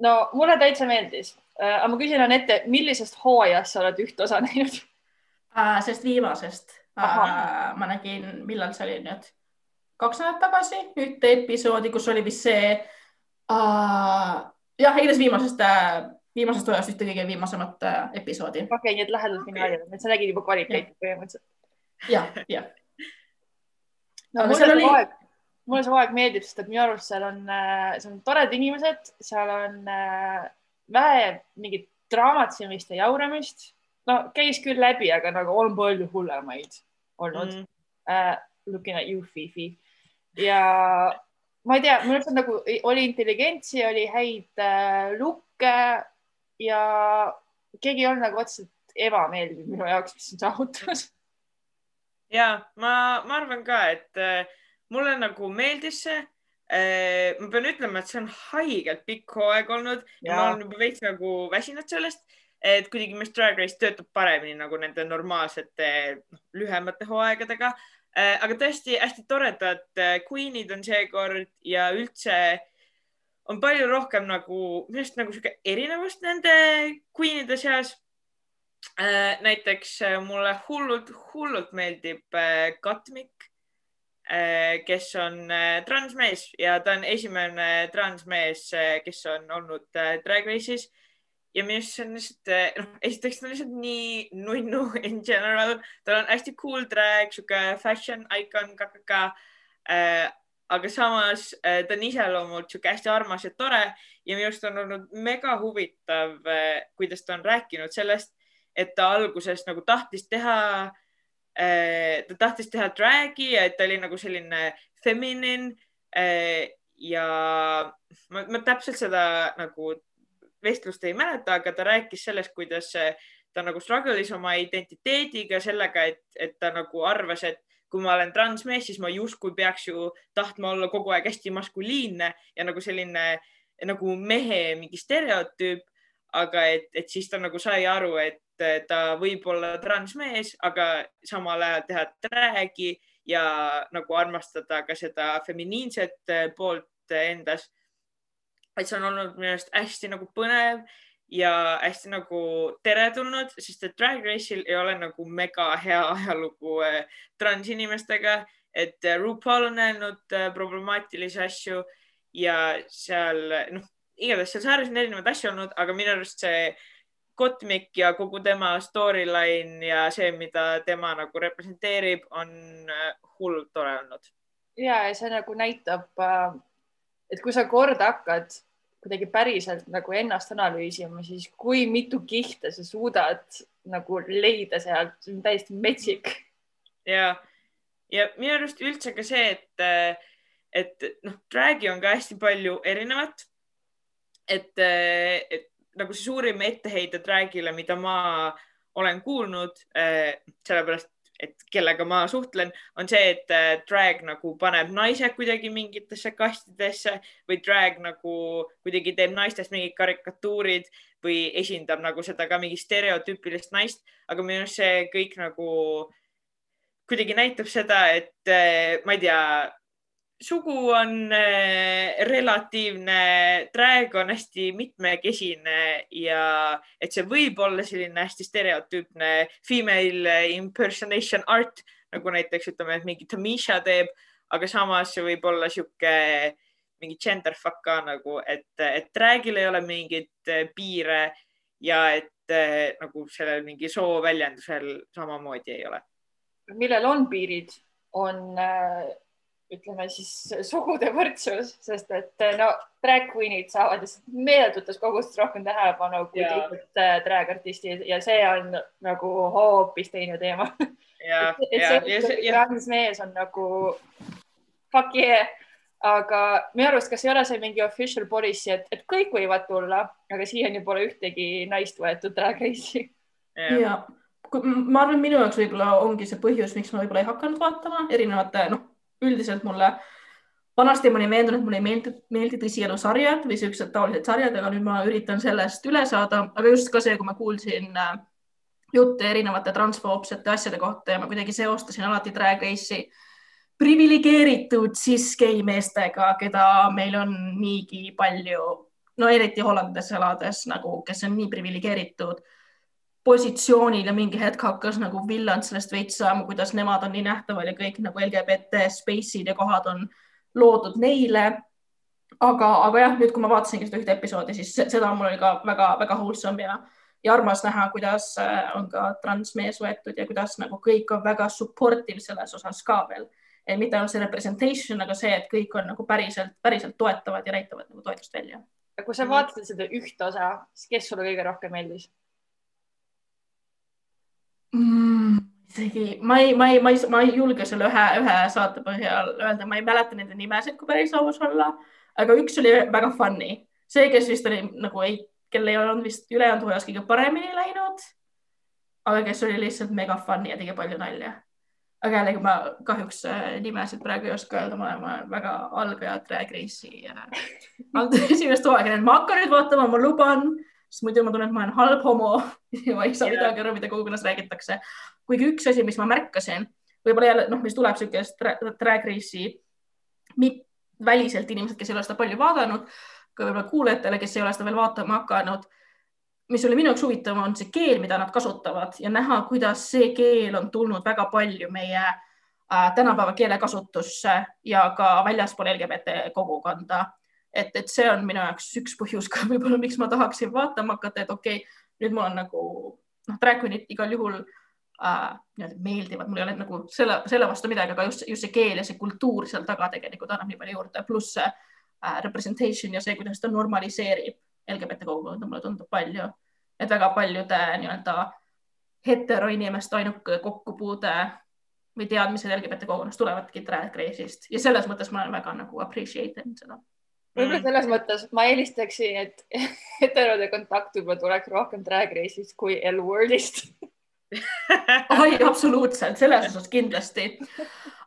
no mulle täitsa meeldis, aga ma küsin Anette, millisest hooajast sa oled üht osa näinud? Äh, sellest viimasest Ahah. ma nägin, millal see oli nüüd, kaks nädalat tagasi, ühte episoodi, kus oli vist see uh, jah, igatahes viimasest, viimasest hooajast ühte kõige viimasemat äh, episoodi. okei okay,, nii et lähedalt minna välja, et sa nägid juba kvaliteeti põhimõtteliselt. jah, jah. No mulle oli- hooaeg, mulle see hooaeg meeldib, sest et minu arust seal on, seal on toredad inimesed, seal on äh, vähe mingit draamatsemist ja jauramist. no käis küll läbi, aga nagu on palju hullemaid olnud mm.. Uh, looking at you, Fifi. ja ma ei tea, minu arust on nagu oli intelligentsi, oli häid äh, lukke ja keegi ei olnud nagu otseselt ebameeldiv minu jaoks, mis siin saavutas. Ja ma, ma arvan ka, et äh, mulle nagu meeldis see äh,. ma pean ütlema, et see on haigelt pikk hooaeg olnud ja, ja ma olen juba veits nagu väsinud sellest, et kuidagi Miss Drag Race töötab paremini nagu nende normaalsete noh, lühemate hooaegadega äh,. aga tõesti hästi toredad queen'id on seekord ja üldse on palju rohkem nagu, minu arust nagu sihuke erinevust nende queen'ide seas näiteks äh, mulle hullult, hullult meeldib äh, Katmik, kes on äh, transmees ja ta on esimene transmees, kes on olnud äh, Drag Race'is. ja minu arust see on lihtsalt, noh, esiteks ta on lihtsalt nii nunnu in general, tal on hästi cool drag, sihuke fashion icon, KKK. aga samas äh, ta on iseloomult sihuke hästi armas ja tore ja minu arust on olnud mega huvitav, kuidas ta on rääkinud sellest, et ta alguses nagu tahtis teha, ta tahtis teha drag'i ja et ta oli nagu selline feminine. ja ma, ma täpselt seda nagu vestlust ei mäleta, aga ta rääkis sellest, kuidas ta nagu struggle'is oma identiteediga sellega, et, et ta nagu arvas, et kui ma olen transmees, siis ma justkui peaks ju tahtma olla kogu aeg hästi maskuliinne ja nagu selline nagu mehe mingi stereotüüp. aga et, et siis ta nagu sai aru, et ta võib olla transmees, aga samal ajal teha drag'i ja nagu armastada ka seda feminiinset poolt endas. et see on olnud minu arust hästi nagu põnev ja hästi nagu teretulnud, sest et Drag Race'il ei ole nagu mega hea ajalugu eh, transinimestega. et äh, RuPaul on öelnud äh, problemaatilisi asju ja seal noh, igatahes seal saares on erinevaid asju olnud, aga minu arust see Kotmik ja kogu tema storyline ja see, mida tema nagu representeerib, on äh, hullult tore olnud. ja, ja see nagu näitab, et kui sa kord hakkad kuidagi päriselt nagu ennast analüüsima, siis kui mitu kihte sa suudad nagu leida sealt, see on täiesti metsik. ja, ja minu arust üldse ka see, et, et noh, drag'i on ka hästi palju erinevat. et, et nagu see suurim etteheide drag'ile, mida ma olen kuulnud, sellepärast et kellega ma suhtlen, on see, et äh, drag nagu paneb naised kuidagi mingitesse kastidesse või drag nagu kuidagi teeb naistest mingid karikatuurid või esindab nagu seda ka mingi stereotüüpilist naist, aga minu arust see kõik nagu kuidagi näitab seda, et äh, ma ei tea, sugu on äh, relatiivne, drag on hästi mitmekesine ja et see võib olla selline hästi stereotüüpne female impersonation art, nagu näiteks ütleme, et mingi Tamisha teeb, aga samas see võib olla sihuke mingi gender fuck ka nagu, et, et drag'il ei ole mingeid äh, piire ja et äh, nagu sellel mingi sooväljendusel samamoodi ei ole. millel on piirid, on ütleme siis sugude võrdsus, sest et no drag queen'id saavad lihtsalt meeletutes kogustes rohkem tähelepanu kui teised äh, drag artistid ja see on nagu hoopis teine teema. et, et see, see trans mees on nagu fuck yeah, aga minu arust, kas ei ole see mingi official policy, et, et kõik võivad tulla, aga siiani pole ühtegi naist võetud drag race'i. ja ma arvan, minu jaoks võib-olla ongi see põhjus, miks ma võib-olla ei hakanud vaatama erinevate noh üldiselt mulle, vanasti ma olin veendunud, mulle ei meeldi, meeldi tõsielusarjad või siuksed taolised sarjad, aga nüüd ma üritan sellest üle saada, aga just ka see, kui ma kuulsin äh, jutte erinevate transfoobsete asjade kohta ja ma kuidagi seostasin alati Drag Race'i priviligeeritud cis-gei meestega, keda meil on niigi palju, no eriti Hollandis elades nagu, kes on nii priviligeeritud positsioonil ja mingi hetk hakkas nagu villand sellest veits saama, kuidas nemad on nii nähtaval ja kõik nagu LGBT space'id ja kohad on loodud neile. aga, aga jah, nüüd, kui ma vaatasingi seda ühte episoodi, siis seda mul oli ka väga-väga wholesome ja, ja armas näha, kuidas äh, on ka transmees võetud ja kuidas nagu kõik on väga supportive selles osas ka veel. mitte ainult see representation, aga see, et kõik on nagu päriselt, päriselt toetavad ja näitavad nagu toetust välja. kui sa vaatasid seda ühte osa, siis kes sulle kõige rohkem meeldis? Mm,? isegi ma ei, ma ei, ma ei, ma ei julge selle ühe, ühe saate põhjal öelda, ma ei mäleta nende nimesid, kui päris aus olla, aga üks oli väga funny, see, kes vist oli nagu ei, kel ei olnud vist ülejäänud hooajas kõige paremini läinud. aga kes oli lihtsalt mega funny ja tegi palju nalja. aga jällegi ma kahjuks äh, nimesid praegu ei oska öelda, ma olen väga algaja Drag Race'i esimest hooaega, ma hakkan nüüd vaatama, ma luban sest muidu ma tunnen, et ma olen halb homo ja ma ei saa yeah. midagi aru, mida kogukonnas räägitakse. kuigi üks asi, mis ma märkasin, võib-olla jälle noh, mis tuleb niisugust drag race'i väliselt inimesed, kes ei ole seda palju vaadanud, ka võib-olla kuulajatele, kes ei ole seda veel vaatama hakanud. mis oli minu jaoks huvitav, on see keel, mida nad kasutavad ja näha, kuidas see keel on tulnud väga palju meie äh, tänapäeva keelekasutusse ja ka väljaspool LGBT kogukonda et, et see on minu jaoks üks põhjus ka võib-olla, miks ma tahaksin vaatama hakata, et okei okay,, nüüd mul on nagu noh, drag queen'id igal juhul äh, meeldivad, mul ei ole nagu selle, selle vastu midagi, aga just, just see keel ja see kultuur seal taga tegelikult annab nii palju juurde, pluss see äh, representation ja see, kuidas ta normaliseerib LGBT kogukonda, mulle tundub palju, et väga paljude nii-öelda heteroinimeste ainuke kokkupuude või teadmised LGBT kogukonnast tulevadki drag race'ist. Ja selles mõttes ma olen väga nagu appreciate inud seda võib-olla mm. selles mõttes ma eelistaksin, et heterode kontakt võib-olla tuleks rohkem drag race'ist kui L-word'ist oi, absoluutselt, selles osas kindlasti.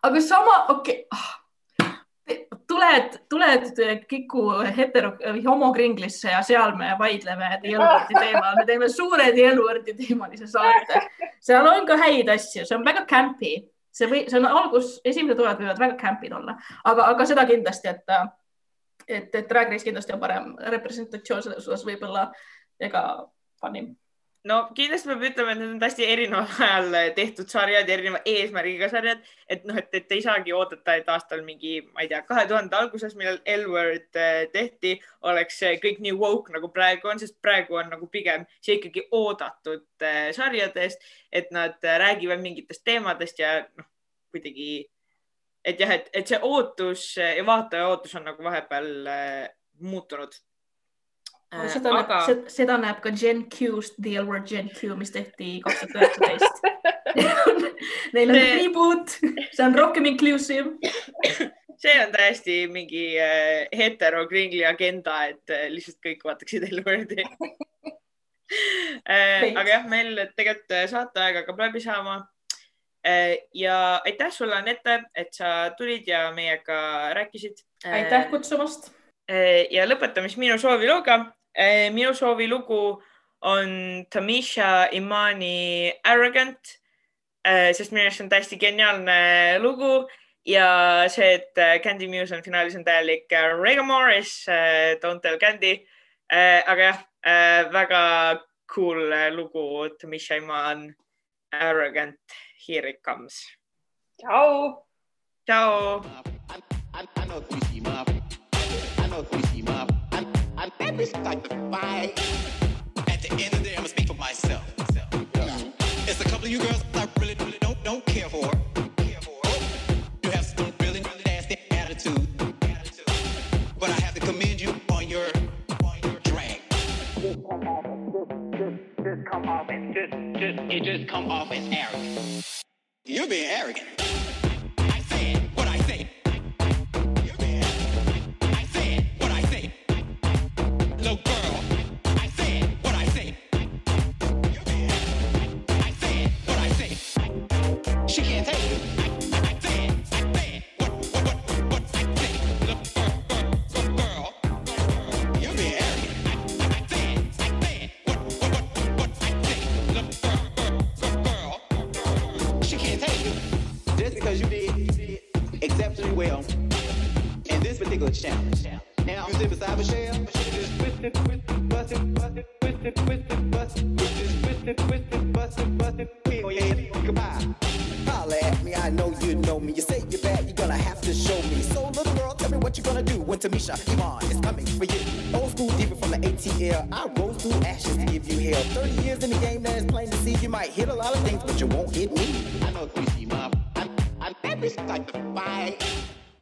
aga sama, okei okay. tuled, tuled Kiku hetero, homokringlisse ja seal me vaidleme L-wordi teemal, me teeme suure L-wordi teemalise saate. seal on ka häid asju, see on väga campy, see või, see on algus, esimesed hooajad võivad väga camp'id olla, aga, aga seda kindlasti, et et, et Drag Race kindlasti on parem representatsioon selles osas võib-olla ega funnim. no kindlasti peab ütlema, et need on hästi erineval ajal tehtud sarjad ja erineva eesmärgiga sarjad, et noh, et, et ei saagi oodata, et aastal mingi, ma ei tea, kahe tuhande alguses, millal L-Word äh, tehti, oleks see kõik nii woke nagu praegu on, sest praegu on nagu pigem see ikkagi oodatud äh, sarjadest, et nad räägivad mingitest teemadest ja noh, kuidagi, et jah, et, et see ootus ja vaataja ootus on nagu vahepeal muutunud Äh, seda aga... näeb, seda, näeb ka Gen Q-st, The L Word Gen Q, mis tehti kaks tuhat üheksateist. Neil on reboot, see on rohkem inclusive. see on täiesti mingi äh, hetero-kringli agenda, et äh, lihtsalt kõik vaataksid L Wordi äh, aga jah, meil tegelikult äh, saateaeg hakkab läbi saama äh,. Ja aitäh sulle, Anette, et sa tulid ja meiega rääkisid. aitäh kutsumast ja lõpetame siis minu soovilooga. Minu soovilugu on Tamisha Imani Arrogant, sest minu arust on täiesti geniaalne lugu ja see, et Candy Muse on finaalis on täielik Regan Morris, Don't tell Candy. aga jah, väga cool lugu, Tamisha Iman Arrogant, here it comes. very satisfied. At the end of the day, I'm gonna speak for myself. It's a couple of you girls I really, really don't don't care for. You have some really, really nasty attitude. But I have to commend you on your on your drag. Just come off, as just, just it just come off as arrogant. You're being arrogant.